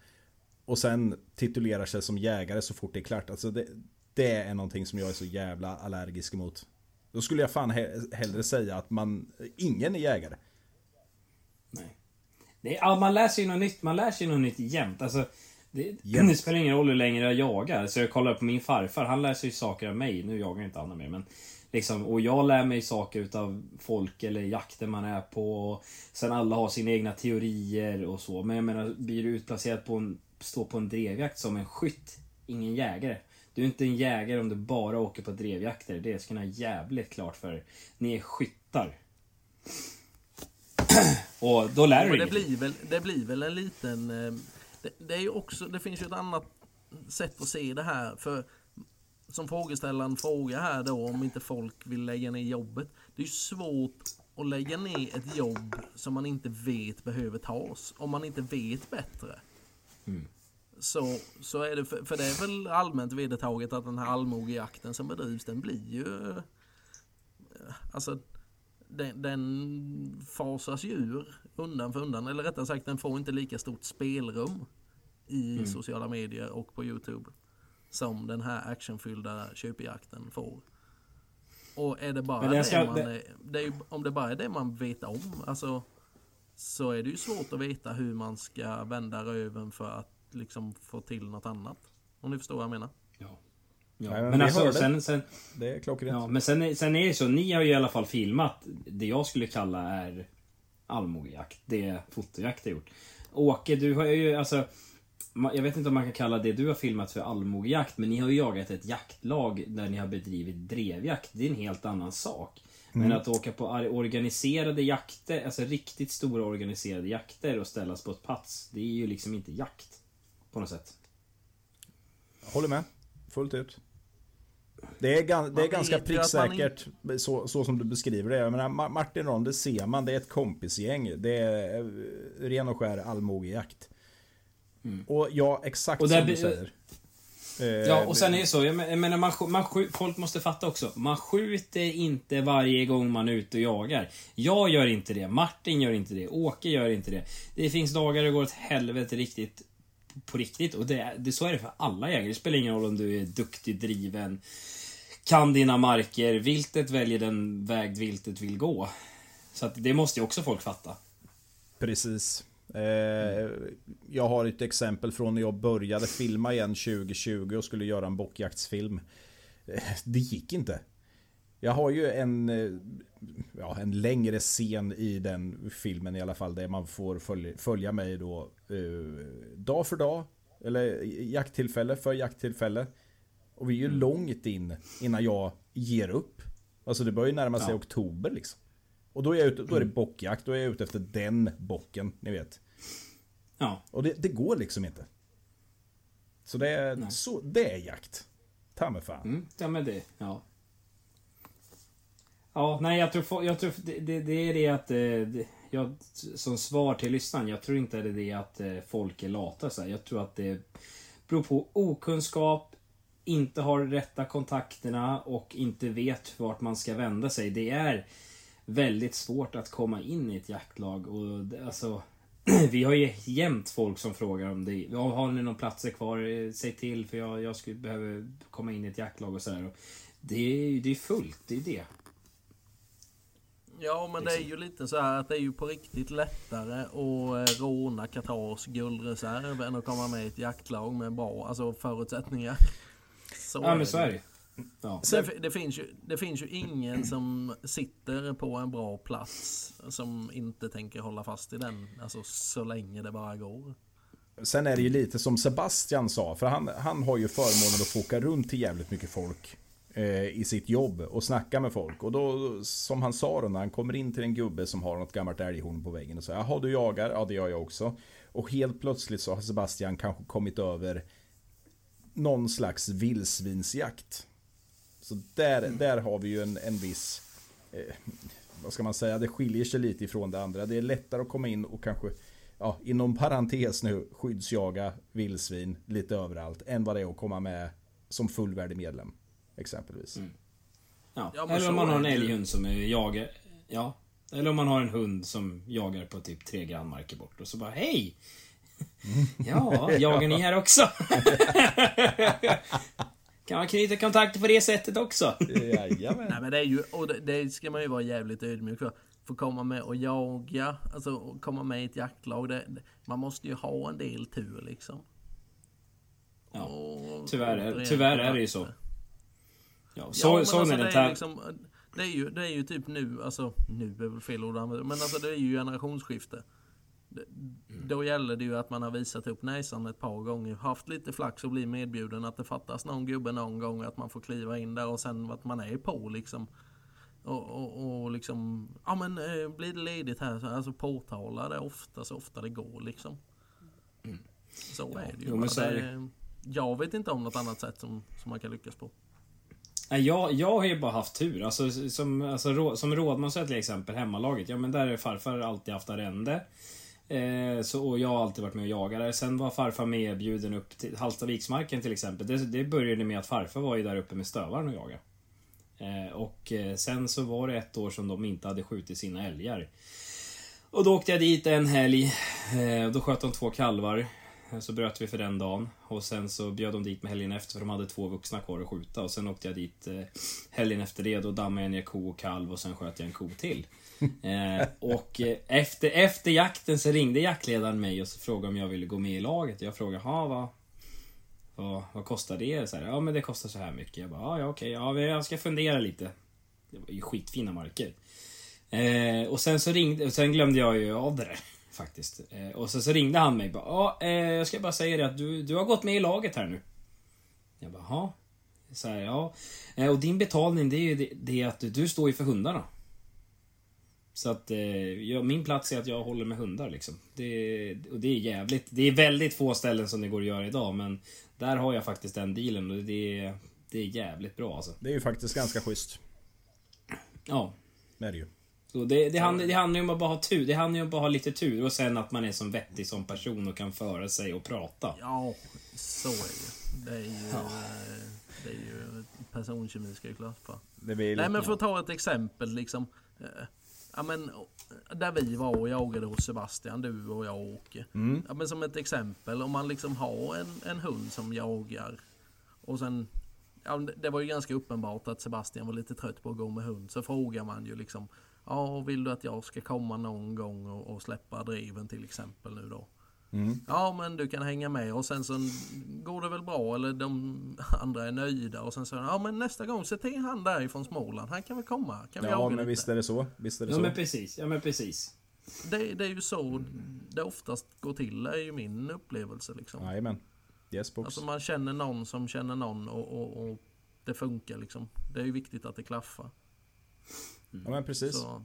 Och sen titulerar sig som jägare så fort det är klart. Alltså det, det är någonting som jag är så jävla allergisk emot. Då skulle jag fan he- hellre säga att man, ingen är jägare. Nej. Det är, ja, man lär sig något nytt, man lär sig något nytt jämt. Alltså, det, Jämt. det spelar ingen roll hur länge jag jagar. Så jag kollar på min farfar, han lär sig saker av mig. Nu jagar inte han mer men liksom, Och jag lär mig saker utav folk eller jakter man är på. Och sen alla har sina egna teorier och så. Men jag menar, blir du utplacerad på en, stå på en drevjakt som en skytt, ingen jägare. Du är inte en jägare om du bara åker på drevjakter. Det ska ni ha jävligt klart för er. Ni är skyttar. <clears throat> Och då lär du dig det blir väl, det blir väl en liten... eh, Det, det är ju också, det finns ju ett annat sätt att se det här. För som frågeställaren frågar här då om inte folk vill lägga ner jobbet. Det är ju svårt att lägga ner ett jobb som man inte vet behöver tas. Om man inte vet bättre. Så, så är det, för, för det är väl allmänt vedertaget att den här allmogejakten som bedrivs den blir ju... eh, Alltså den, den fasas ju ur undan för undan. Eller rättare sagt den får inte lika stort spelrum i sociala medier och på Youtube. Som den här actionfyllda köpjakten får. Och är det bara det, det ska- man det- det är om det bara är det man vet om. Alltså, så är det ju svårt att veta hur man ska vända röven för att liksom få till något annat. Om ni förstår vad jag menar. Ja. Ja. Nej, men men alltså, sen, sen, Det är klockrent. ja, men sen, sen är det så, ni har ju i alla fall filmat det jag skulle kalla är allmogejakt. Det fotojakt har gjort. Åke, du har ju alltså... Jag vet inte om man kan kalla det du har filmat för allmogejakt, men ni har ju jagat ett jaktlag där ni har bedrivit drevjakt. Det är en helt annan sak. Men att åka på organiserade jakter, alltså riktigt stora organiserade jakter och ställas på ett plats, det är ju liksom inte jakt. På något sätt. Håller med. Fullt ut. Det är, gan, det är ganska pricksäkert så, så som du beskriver det. Jag menar, Ma- Martin Ron, det ser man. Det är ett kompisgäng. Det är eh, ren och skär allmogejakt. Och ja, exakt Och där som du säger. Eh, Ja, och sen är det så, jag men- jag menar, man, man, folk måste fatta också. Man skjuter inte varje gång man är ute och jagar. Jag gör inte det, Martin gör inte det, Åke gör inte det. Det finns dagar det går åt helvete riktigt på riktigt. Och det, det, så är det för alla jägare. Det spelar ingen roll om du är duktig, driven, kan dina marker. Viltet väljer den väg viltet vill gå. Så att det måste ju också folk fatta. Precis. Eh, jag har ett exempel från när jag började filma igen 2020 och skulle göra en bockjaktsfilm. Eh, det gick inte. Jag har ju en, eh, ja, en längre scen i den filmen i alla fall där man får följa, följa mig då dag för dag. Eller jakttillfälle för jakttillfälle. Och vi är ju långt in innan jag ger upp. Alltså det börjar ju närma sig Ja. oktober liksom. Och då är, jag ute, då är det bockjakt, då är jag ute efter den bocken, ni vet. Ja. Och det, det går liksom inte. Så det är, Nej. så, det är jakt. Ta mig fan. Mm, ja men det, ja. Ja, nej jag tror, jag tror det, det, det är det att, eh, det, jag, som svar till lyssnaren, jag tror inte det är det att eh, folk är lata så här. Jag tror att det beror på okunskap, inte har rätta kontakterna och inte vet vart man ska vända sig. Det är väldigt svårt att komma in i ett jaktlag och det- alltså <clears throat> vi har ju jämt folk som frågar om det. Har ni några platser kvar? Eh, säg till för jag, jag skulle behöva komma in i ett jaktlag och sådär. Det är ju det är fullt, det är det. Ja men det är ju lite så här att det är ju på riktigt lättare att eh, råna Qatars guldreserv än att komma med i ett jaktlag med bra alltså, förutsättningar. <laughs> Så Ja men så är det Ja. Det, det, finns ju, det finns ju ingen som sitter på en bra plats som inte tänker hålla fast i den alltså, så länge det bara går. Sen är det ju lite som Sebastian sa, för han, han har ju förmånen att få åka runt till jävligt mycket folk i sitt jobb och snacka med folk. Och då, som han sa då, när han kommer in till en gubbe som har något gammalt älghorn på väggen och säger Jaha, du jagar? Ja, det gör jag också. Och helt plötsligt så har Sebastian kanske kommit över någon slags vildsvinsjakt. Så där, där har vi ju en, en viss, eh, vad ska man säga, det skiljer sig lite ifrån det andra. Det är lättare att komma in och kanske, ja, inom parentes nu, skyddsjaga vildsvin lite överallt, än vad det är att komma med som fullvärdig medlem. Exempelvis. Ja. Ja, men Eller om man har en älghund som är jagar. Ja. Eller om man har en hund som jagar på typ tre grannmarker bort och så bara hej! Ja, jagar ni här också? <laughs> kan man knyta kontakter på det sättet också? Jajamän. Nej men det är ju, och det, det ska man ju vara jävligt ödmjuk för. Få komma med och jaga, alltså och komma med i ett jaktlag. Det, man måste ju ha en del tur liksom. Ja, Och- tyvärr är- tyvärr är det ju så. Ja, Ja, så, alltså, den är tar... liksom, det, är ju, det är ju typ nu, alltså nu är väl fel ord att använda, men alltså det är ju generationsskifte. Det, Mm. Då gäller det ju att man har visat upp näsan ett par gånger, haft lite flax och blir medbjuden, att det fattas någon gubbe någon gång, att man får kliva in där och sen att man är på liksom. Och, och, och liksom, ja men eh, blir det ledigt här, så alltså påtala det ofta så ofta det går liksom. Så är det ju. Mm. jo, Jag vet inte om något annat sätt som, som man kan lyckas på. Jag, jag har ju bara haft tur. Alltså, som, alltså, som Rådman Rådmansö till exempel, hemmalaget. Ja men där är farfar alltid haft arrende. Eh, så, och jag har alltid varit med och jagat där. Sen var farfar medbjuden upp till Hallstaviksmarken till exempel. Det, det började med att farfar var ju där uppe med stövaren och jagade. Eh, och eh, sen så var det ett år som de inte hade skjutit sina älgar. Och då åkte jag dit en helg. Eh, och då sköt de två kalvar. Så bröt vi för den dagen. Och sen så bjöd de dit mig helgen efter för de hade två vuxna kvar att skjuta. Och sen åkte jag dit eh, helgen efter det. Då dammade jag ner ko och kalv och sen sköt jag en ko till. <laughs> Eh, och eh, efter, efter jakten så ringde jaktledaren mig och så frågade om jag ville gå med i laget. Jag frågade, ha vad, vad, vad kostar det? Så här, ja men det kostar så här mycket. Jag bara, ja ja, okej, ja, jag ska fundera lite. Det var ju skitfina marker. Eh, och sen så ringde, och sen glömde jag ju av det där. Faktiskt. Eh, och sen så ringde han mig bara, ja, eh, jag ska bara säga det att du, du har gått med i laget här nu. Jag bara, ja. Så här, ja. Eh, och din betalning det är ju det, det att du, står ju för hundarna. Så att jag, min plats är att jag håller med hundar liksom. Det, och det är jävligt. Det är väldigt få ställen som det går att göra idag men där har jag faktiskt den dealen och det är, det är jävligt bra alltså. Det är ju faktiskt ganska schysst. Ja. Det är det ju. Så det, det, handlar, det handlar ju om att bara ha tur. Det handlar ju om att bara ha lite tur och sen att man är som vettig som person och kan föra sig och prata. Ja, så är det. Det är ju, eh, det är ju personkemi ska ju klart för. Det blir Nej men för att ta ett exempel liksom. eh, Ja men eh, där vi var och jagade hos Sebastian, du och jag och Åke. Mm. Ja men som ett exempel, om man liksom har en, en hund som jagar och sen Ja, det- det var ju ganska uppenbart att Sebastian var lite trött på att gå med hund. Så frågar man ju liksom Ja, vill du att jag ska komma någon gång och, och släppa driven till exempel nu då? Mm. Ja men du kan hänga med och sen så går det väl bra eller de andra är nöjda och sen så ja men nästa gång se till han där ifrån Småland. Han kan väl komma? Kan vi Ja men lite? visst är det så. Visst är det Ja så. men precis, ja men precis. Det, det är ju så det oftast går till är ju min upplevelse liksom. Jajamän. Yes box. Alltså man känner någon som känner någon och, och, och det funkar liksom. Det är ju viktigt att det klaffar. Ja men precis. Så,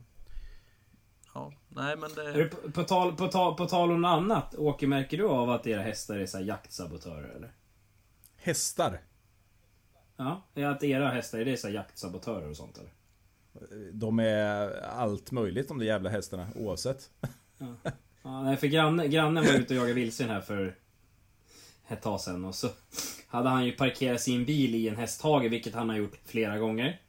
ja, nej men Är det... på, på, tal, på, tal, på tal om något annat, Åke, märker du av att era hästar är så här jaktsabotörer eller? Hästar. Ja, är att era hästar är det så här jaktsabotörer och sånt eller? De är allt möjligt de där jävla hästarna oavsett. Ja, nej, för grannen, grannen var ute och jagade vildsvin här för ett tag sedan och så hade han ju parkerat sin bil i en hästhage, vilket han har gjort flera gånger.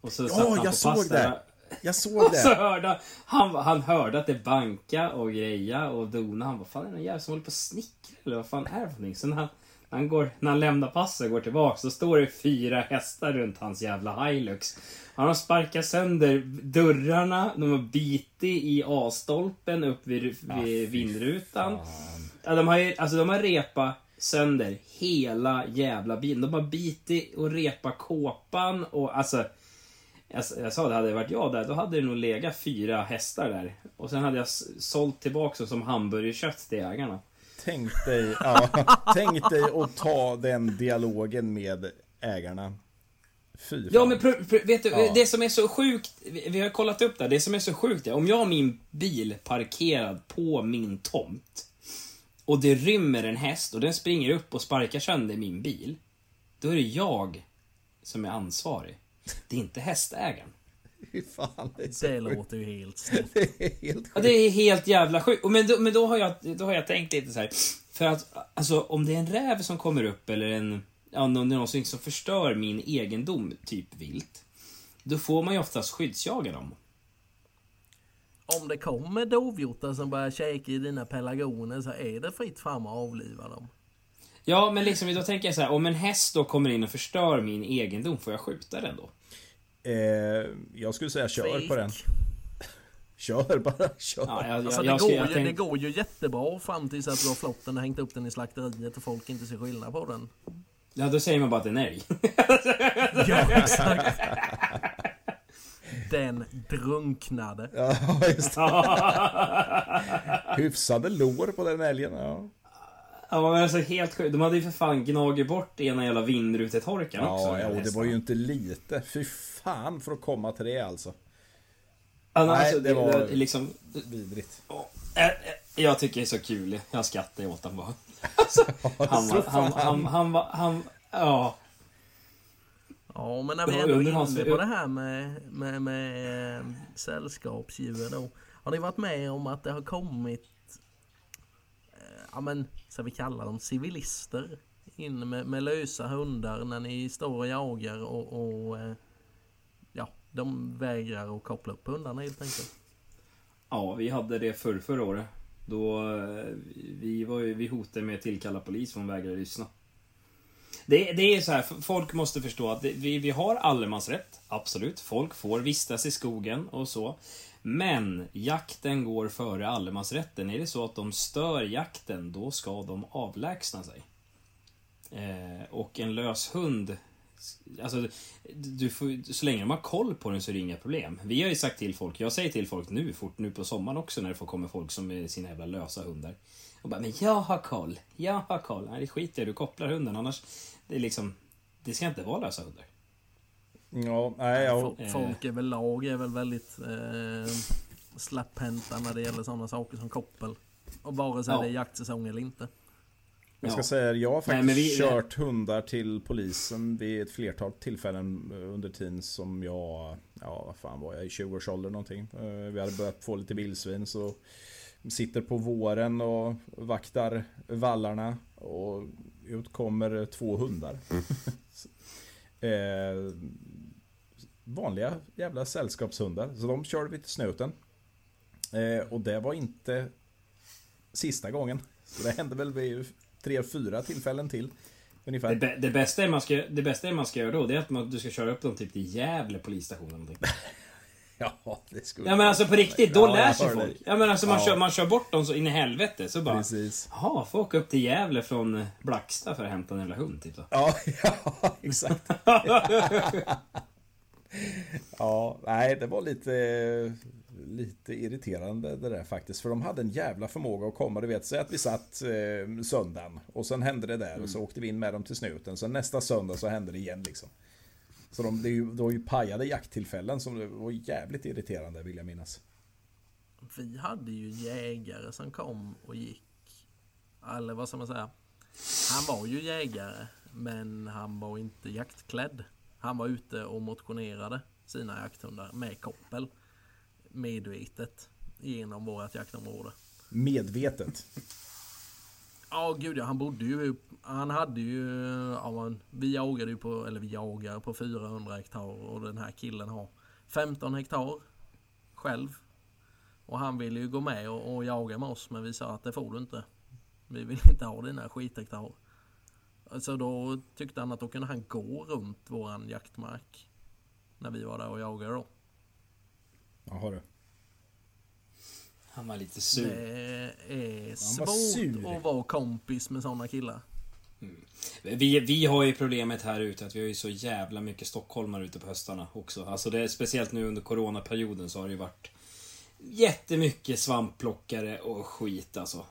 Och så Ja, jag på såg det. Jag såg Och så det. hörde han, han hörde att det banka och greja och dona. Han bara, fan är det någon jävel som håller på och snickrar eller vad fan är det för någonting? Så när han, när han, går, när han lämnar passet och går tillbaka så står det fyra hästar runt hans jävla Hilux. Han har sparkat sönder dörrarna, de har bitit i A-stolpen upp vid, vid vindrutan. Ja, de har alltså de har repa sönder hela jävla bilen. De har bitit och repa kåpan och alltså... Jag, jag sa det, hade det varit jag där, då hade det nog legat fyra hästar där. Och sen hade jag sålt tillbaka som hamburgerkött till ägarna. Tänk dig, ja, tänk dig att ta den dialogen med ägarna. Fy Ja men vet du, Ja. det som är så sjukt, vi, vi har kollat upp det här, det som är så sjukt är om jag har min bil parkerad på min tomt och det rymmer en häst och den springer upp och sparkar sönder min bil. Då är det jag som är ansvarig. Det är inte hästägaren. <laughs> Fy fan, det är så Det låter ju helt <laughs> snett. Det är helt Ja, sjukt. det är helt jävla sjukt. Men, då, men då, har jag, då har jag tänkt lite så här. För att, alltså om det är en räv som kommer upp eller en, ja, någon, någonting som förstör min egendom, typ vilt. Då får man ju oftast skyddsjaga dem. Om det kommer dovhjortar som börjar käka i dina pelargoner så är det fritt fram att avliva dem. Ja, men liksom, då tänker jag så här, om en häst då kommer in och förstör min egendom, får jag skjuta den då? Eh, jag skulle säga kör Fik. på den. Kör bara, kör. Ja, jag, Alltså, jag, det, jag, går ju, tänk- det går ju jättebra fram tills att du har flott den och hängt upp den i slakteriet och folk inte ser skillnad på den. Ja, då säger man bara att det är en älg. Ja, <laughs> exakt. Den drunknade. Ja, just det. <laughs> Hyfsade lår på den älgen. Ja, Ja, men alltså helt sjukt. De hade ju för fan gnagit bort ena jävla vindrutetorkaren också. ja, de ja och det var ju inte lite. Fy fan för att komma till det alltså. Ja, Nej, alltså, det det var-. Liksom, Vidrigt. Eh, eh, Jag tycker det är så kul. Jag skrattar åt honom bara. <laughs> Alltså, <laughs> han, var, han, han, han, var, han, ja. Ja, men när vi ändå är inne på det här med, med, med eh, sällskapsdjur då. Har ni varit med om att det har kommit, ja men, ska vi kalla dem civilister? In med, med lösa hundar när ni står och jagar och, och eh, ja, de vägrar att koppla upp hundarna helt enkelt. Ja, vi hade det förr, förra året. Då eh, vi, var vi hotade med att tillkalla polis för hon vägrade lyssna. Det, det är så här, folk måste förstå att det, vi, vi har allemansrätt, absolut. Folk får vistas i skogen och så. Men jakten går före allemansrätten. Är det så att de stör jakten, då ska de avlägsna sig. Eh, och en lös hund Alltså, du får, så länge de har koll på den så är det inga problem. Vi har ju sagt till folk, jag säger till folk nu, fort nu på sommaren också när det får komma folk som är sina jävla lösa hundar. Och bara, men jag har koll, jag har koll. Nej, det skiter jag i, du kopplar hunden annars. Det är liksom, det ska inte vara lösa hundar. Ja, nej, ja. Fo- Folk överlag är väl väldigt eh, slapphänta när det gäller sådana saker som koppel. Och vare sig Ja. det är jaktsäsong eller inte. Jag ska Ja. säga jag har Nej, faktiskt men vi- kört hundar till polisen vid ett flertal tillfällen eh, under tiden som jag, ja vad fan var jag, i 20-årsåldern någonting. Eh, Vi hade börjat få lite vildsvin så sitter på våren och vaktar vallarna och ut kommer två hundar eh, vanliga jävla sällskapshundar. Så de körde vi till snuten. Eh, och det var inte sista gången. Så det hände väl vid tre, fyra tillfällen till. Det, Ungefär. Det, det, bästa är man ska, det bästa är man ska göra då, det är att man, du ska köra upp dem typ till Gävle polisstation eller någonting. <laughs> Ja, det skulle Ja men alltså på riktigt, då Ja, lär sig folk. Ja men alltså man, Ja. kör, man kör bort dem så in i helvete så bara... Precis. Jaha, får åka upp till Gävle från eh, Blacksta för att hämta en jävla hund typ då. Ja, <laughs> ja, exakt. <laughs> Ja, nej, det var lite, lite irriterande det där faktiskt. För de hade en jävla förmåga att komma. Du vet, säg att vi satt eh, söndagen och sen hände det där och så åkte vi in med dem till snuten. Sen nästa söndag så hände det igen liksom. Så de, det, är ju- var ju pajade jakttillfällen som det var jävligt irriterande vill jag minnas. Vi hade ju jägare som kom och gick. Eller vad ska man säga? Han var ju jägare, men han var inte jaktklädd. Han var ute och motionerade sina jakthundar med koppel. Medvetet genom vårt jaktområde. Medvetet. Ja gud ja, han bodde ju Han hade ju ja, man, Vi jagade ju på Eller vi jagar på 400 hektar och den här killen har 15 hektar Själv. Och han ville ju gå med och, och jaga med oss men vi sa att det får du inte. Vi vill inte ha dina skithektar. Så då tyckte han att då kunde han gå runt våran jaktmark När vi var där och jagade då. Jaha du. Han var lite sur. Det är svårt att vara kompis med sådana killar Vi, vi har ju problemet här ute att vi har ju så jävla mycket stockholmare ute på höstarna också. Alltså det är speciellt nu under coronaperioden så har det ju varit jättemycket svampplockare och skit alltså.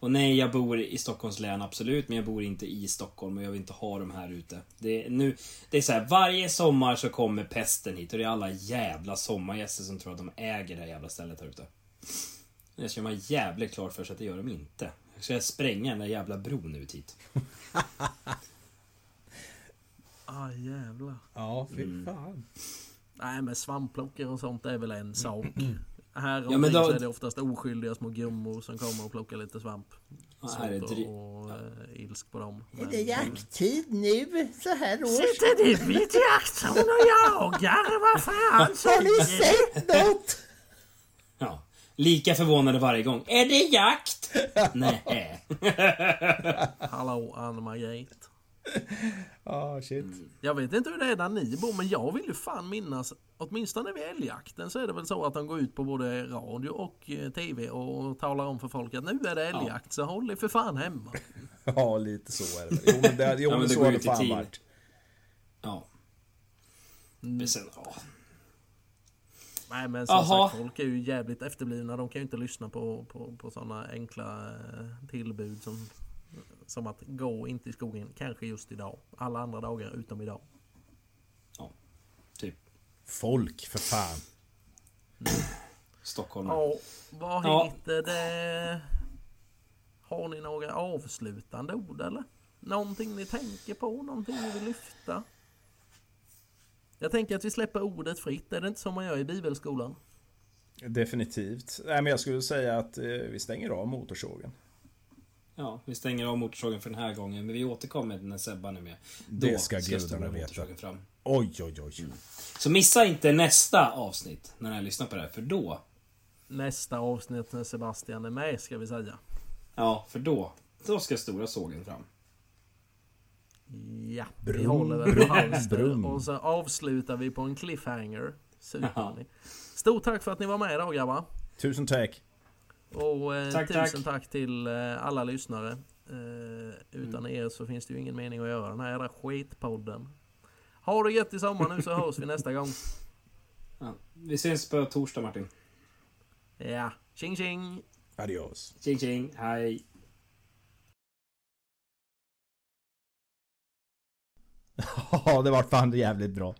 Och nej, jag bor i Stockholms län absolut, men jag bor inte i Stockholm och jag vill inte ha dem här ute. Det är, nu, det är så här, varje sommar så kommer pesten hit och det är alla jävla sommargäster som tror att de äger det här jävla stället här ute. Jag ska vara jävligt klart för sig att det gör de inte. Jag ska spränga den där jävla bron ut hit. <laughs> Ah jävlar Ja, fy Mm. fan. Nej men svampplockare och sånt är väl en sak. Här Ja, men ja, då- så är det oftast oskyldiga små gummor som kommer och plockar lite svamp. Ja, här är dry- och äh, ilsk på dem. Är det jakttid nu så här års? Sitter du vid jaktzon och jagar? Vad fan Har ni sett något? Ja. Lika förvånade varje gång. Är det jakt? <laughs> Nej. Hallå Ann-Margret. Ah, shit. Jag vet inte hur det är där ni bor men jag vill ju fan minnas Åtminstone vid älgjakten så är det väl så att de går ut på både radio och eh, TV och talar om för folk att nu är det älgjakt så håll er för fan hemma. <laughs> Ja, lite så är det. Jo, men, det, jo, Ja, men det så har det fan varit. Ja. Men sen, ja. Nej men som Jaha. sagt folk är ju jävligt efterblivna. De kan ju inte lyssna på, på, på sådana enkla eh, tillbud som, som att gå inte i skogen kanske just idag. Alla andra dagar utom idag. Typ. Folk, för fan. Stockholm. Ja, vad Ja. heter det? Har ni några avslutande ord eller? Någonting ni tänker på? Någonting ni vill lyfta? Jag tänker att vi släpper ordet fritt. Är det inte som man gör i bibelskolan? Definitivt. Nej, men jag skulle säga att eh, vi stänger av motorsågen. Ja, vi stänger av motorsågen för den här gången. Men vi återkommer när Sebban är med. Det Då ska stora gudarna veta. motorsågen Fram. Oj, oj, oj. Så missa inte nästa avsnitt när ni lyssnar på det här. För då, Nästa avsnitt när Sebastian är med ska vi säga. ja, för då, då ska stora sågen fram. Ja, vi Brum, håller väl på halster och så avslutar vi på en cliffhanger. Super Ja. ni. Stort tack för att ni var med idag grabbar. Tusen tack. Och eh, Tack, tusen tack. tack, till eh, alla lyssnare. Eh, utan er så finns det ju ingen mening att göra den här jävla skitpodden. Ha det gött i sommar nu så hörs vi nästa gång. Ja. Vi ses på torsdag Martin. Ja, tjing tjing! Adios. Tjing tjing, hej. <laughs> Ja, det vart fan jävligt bra.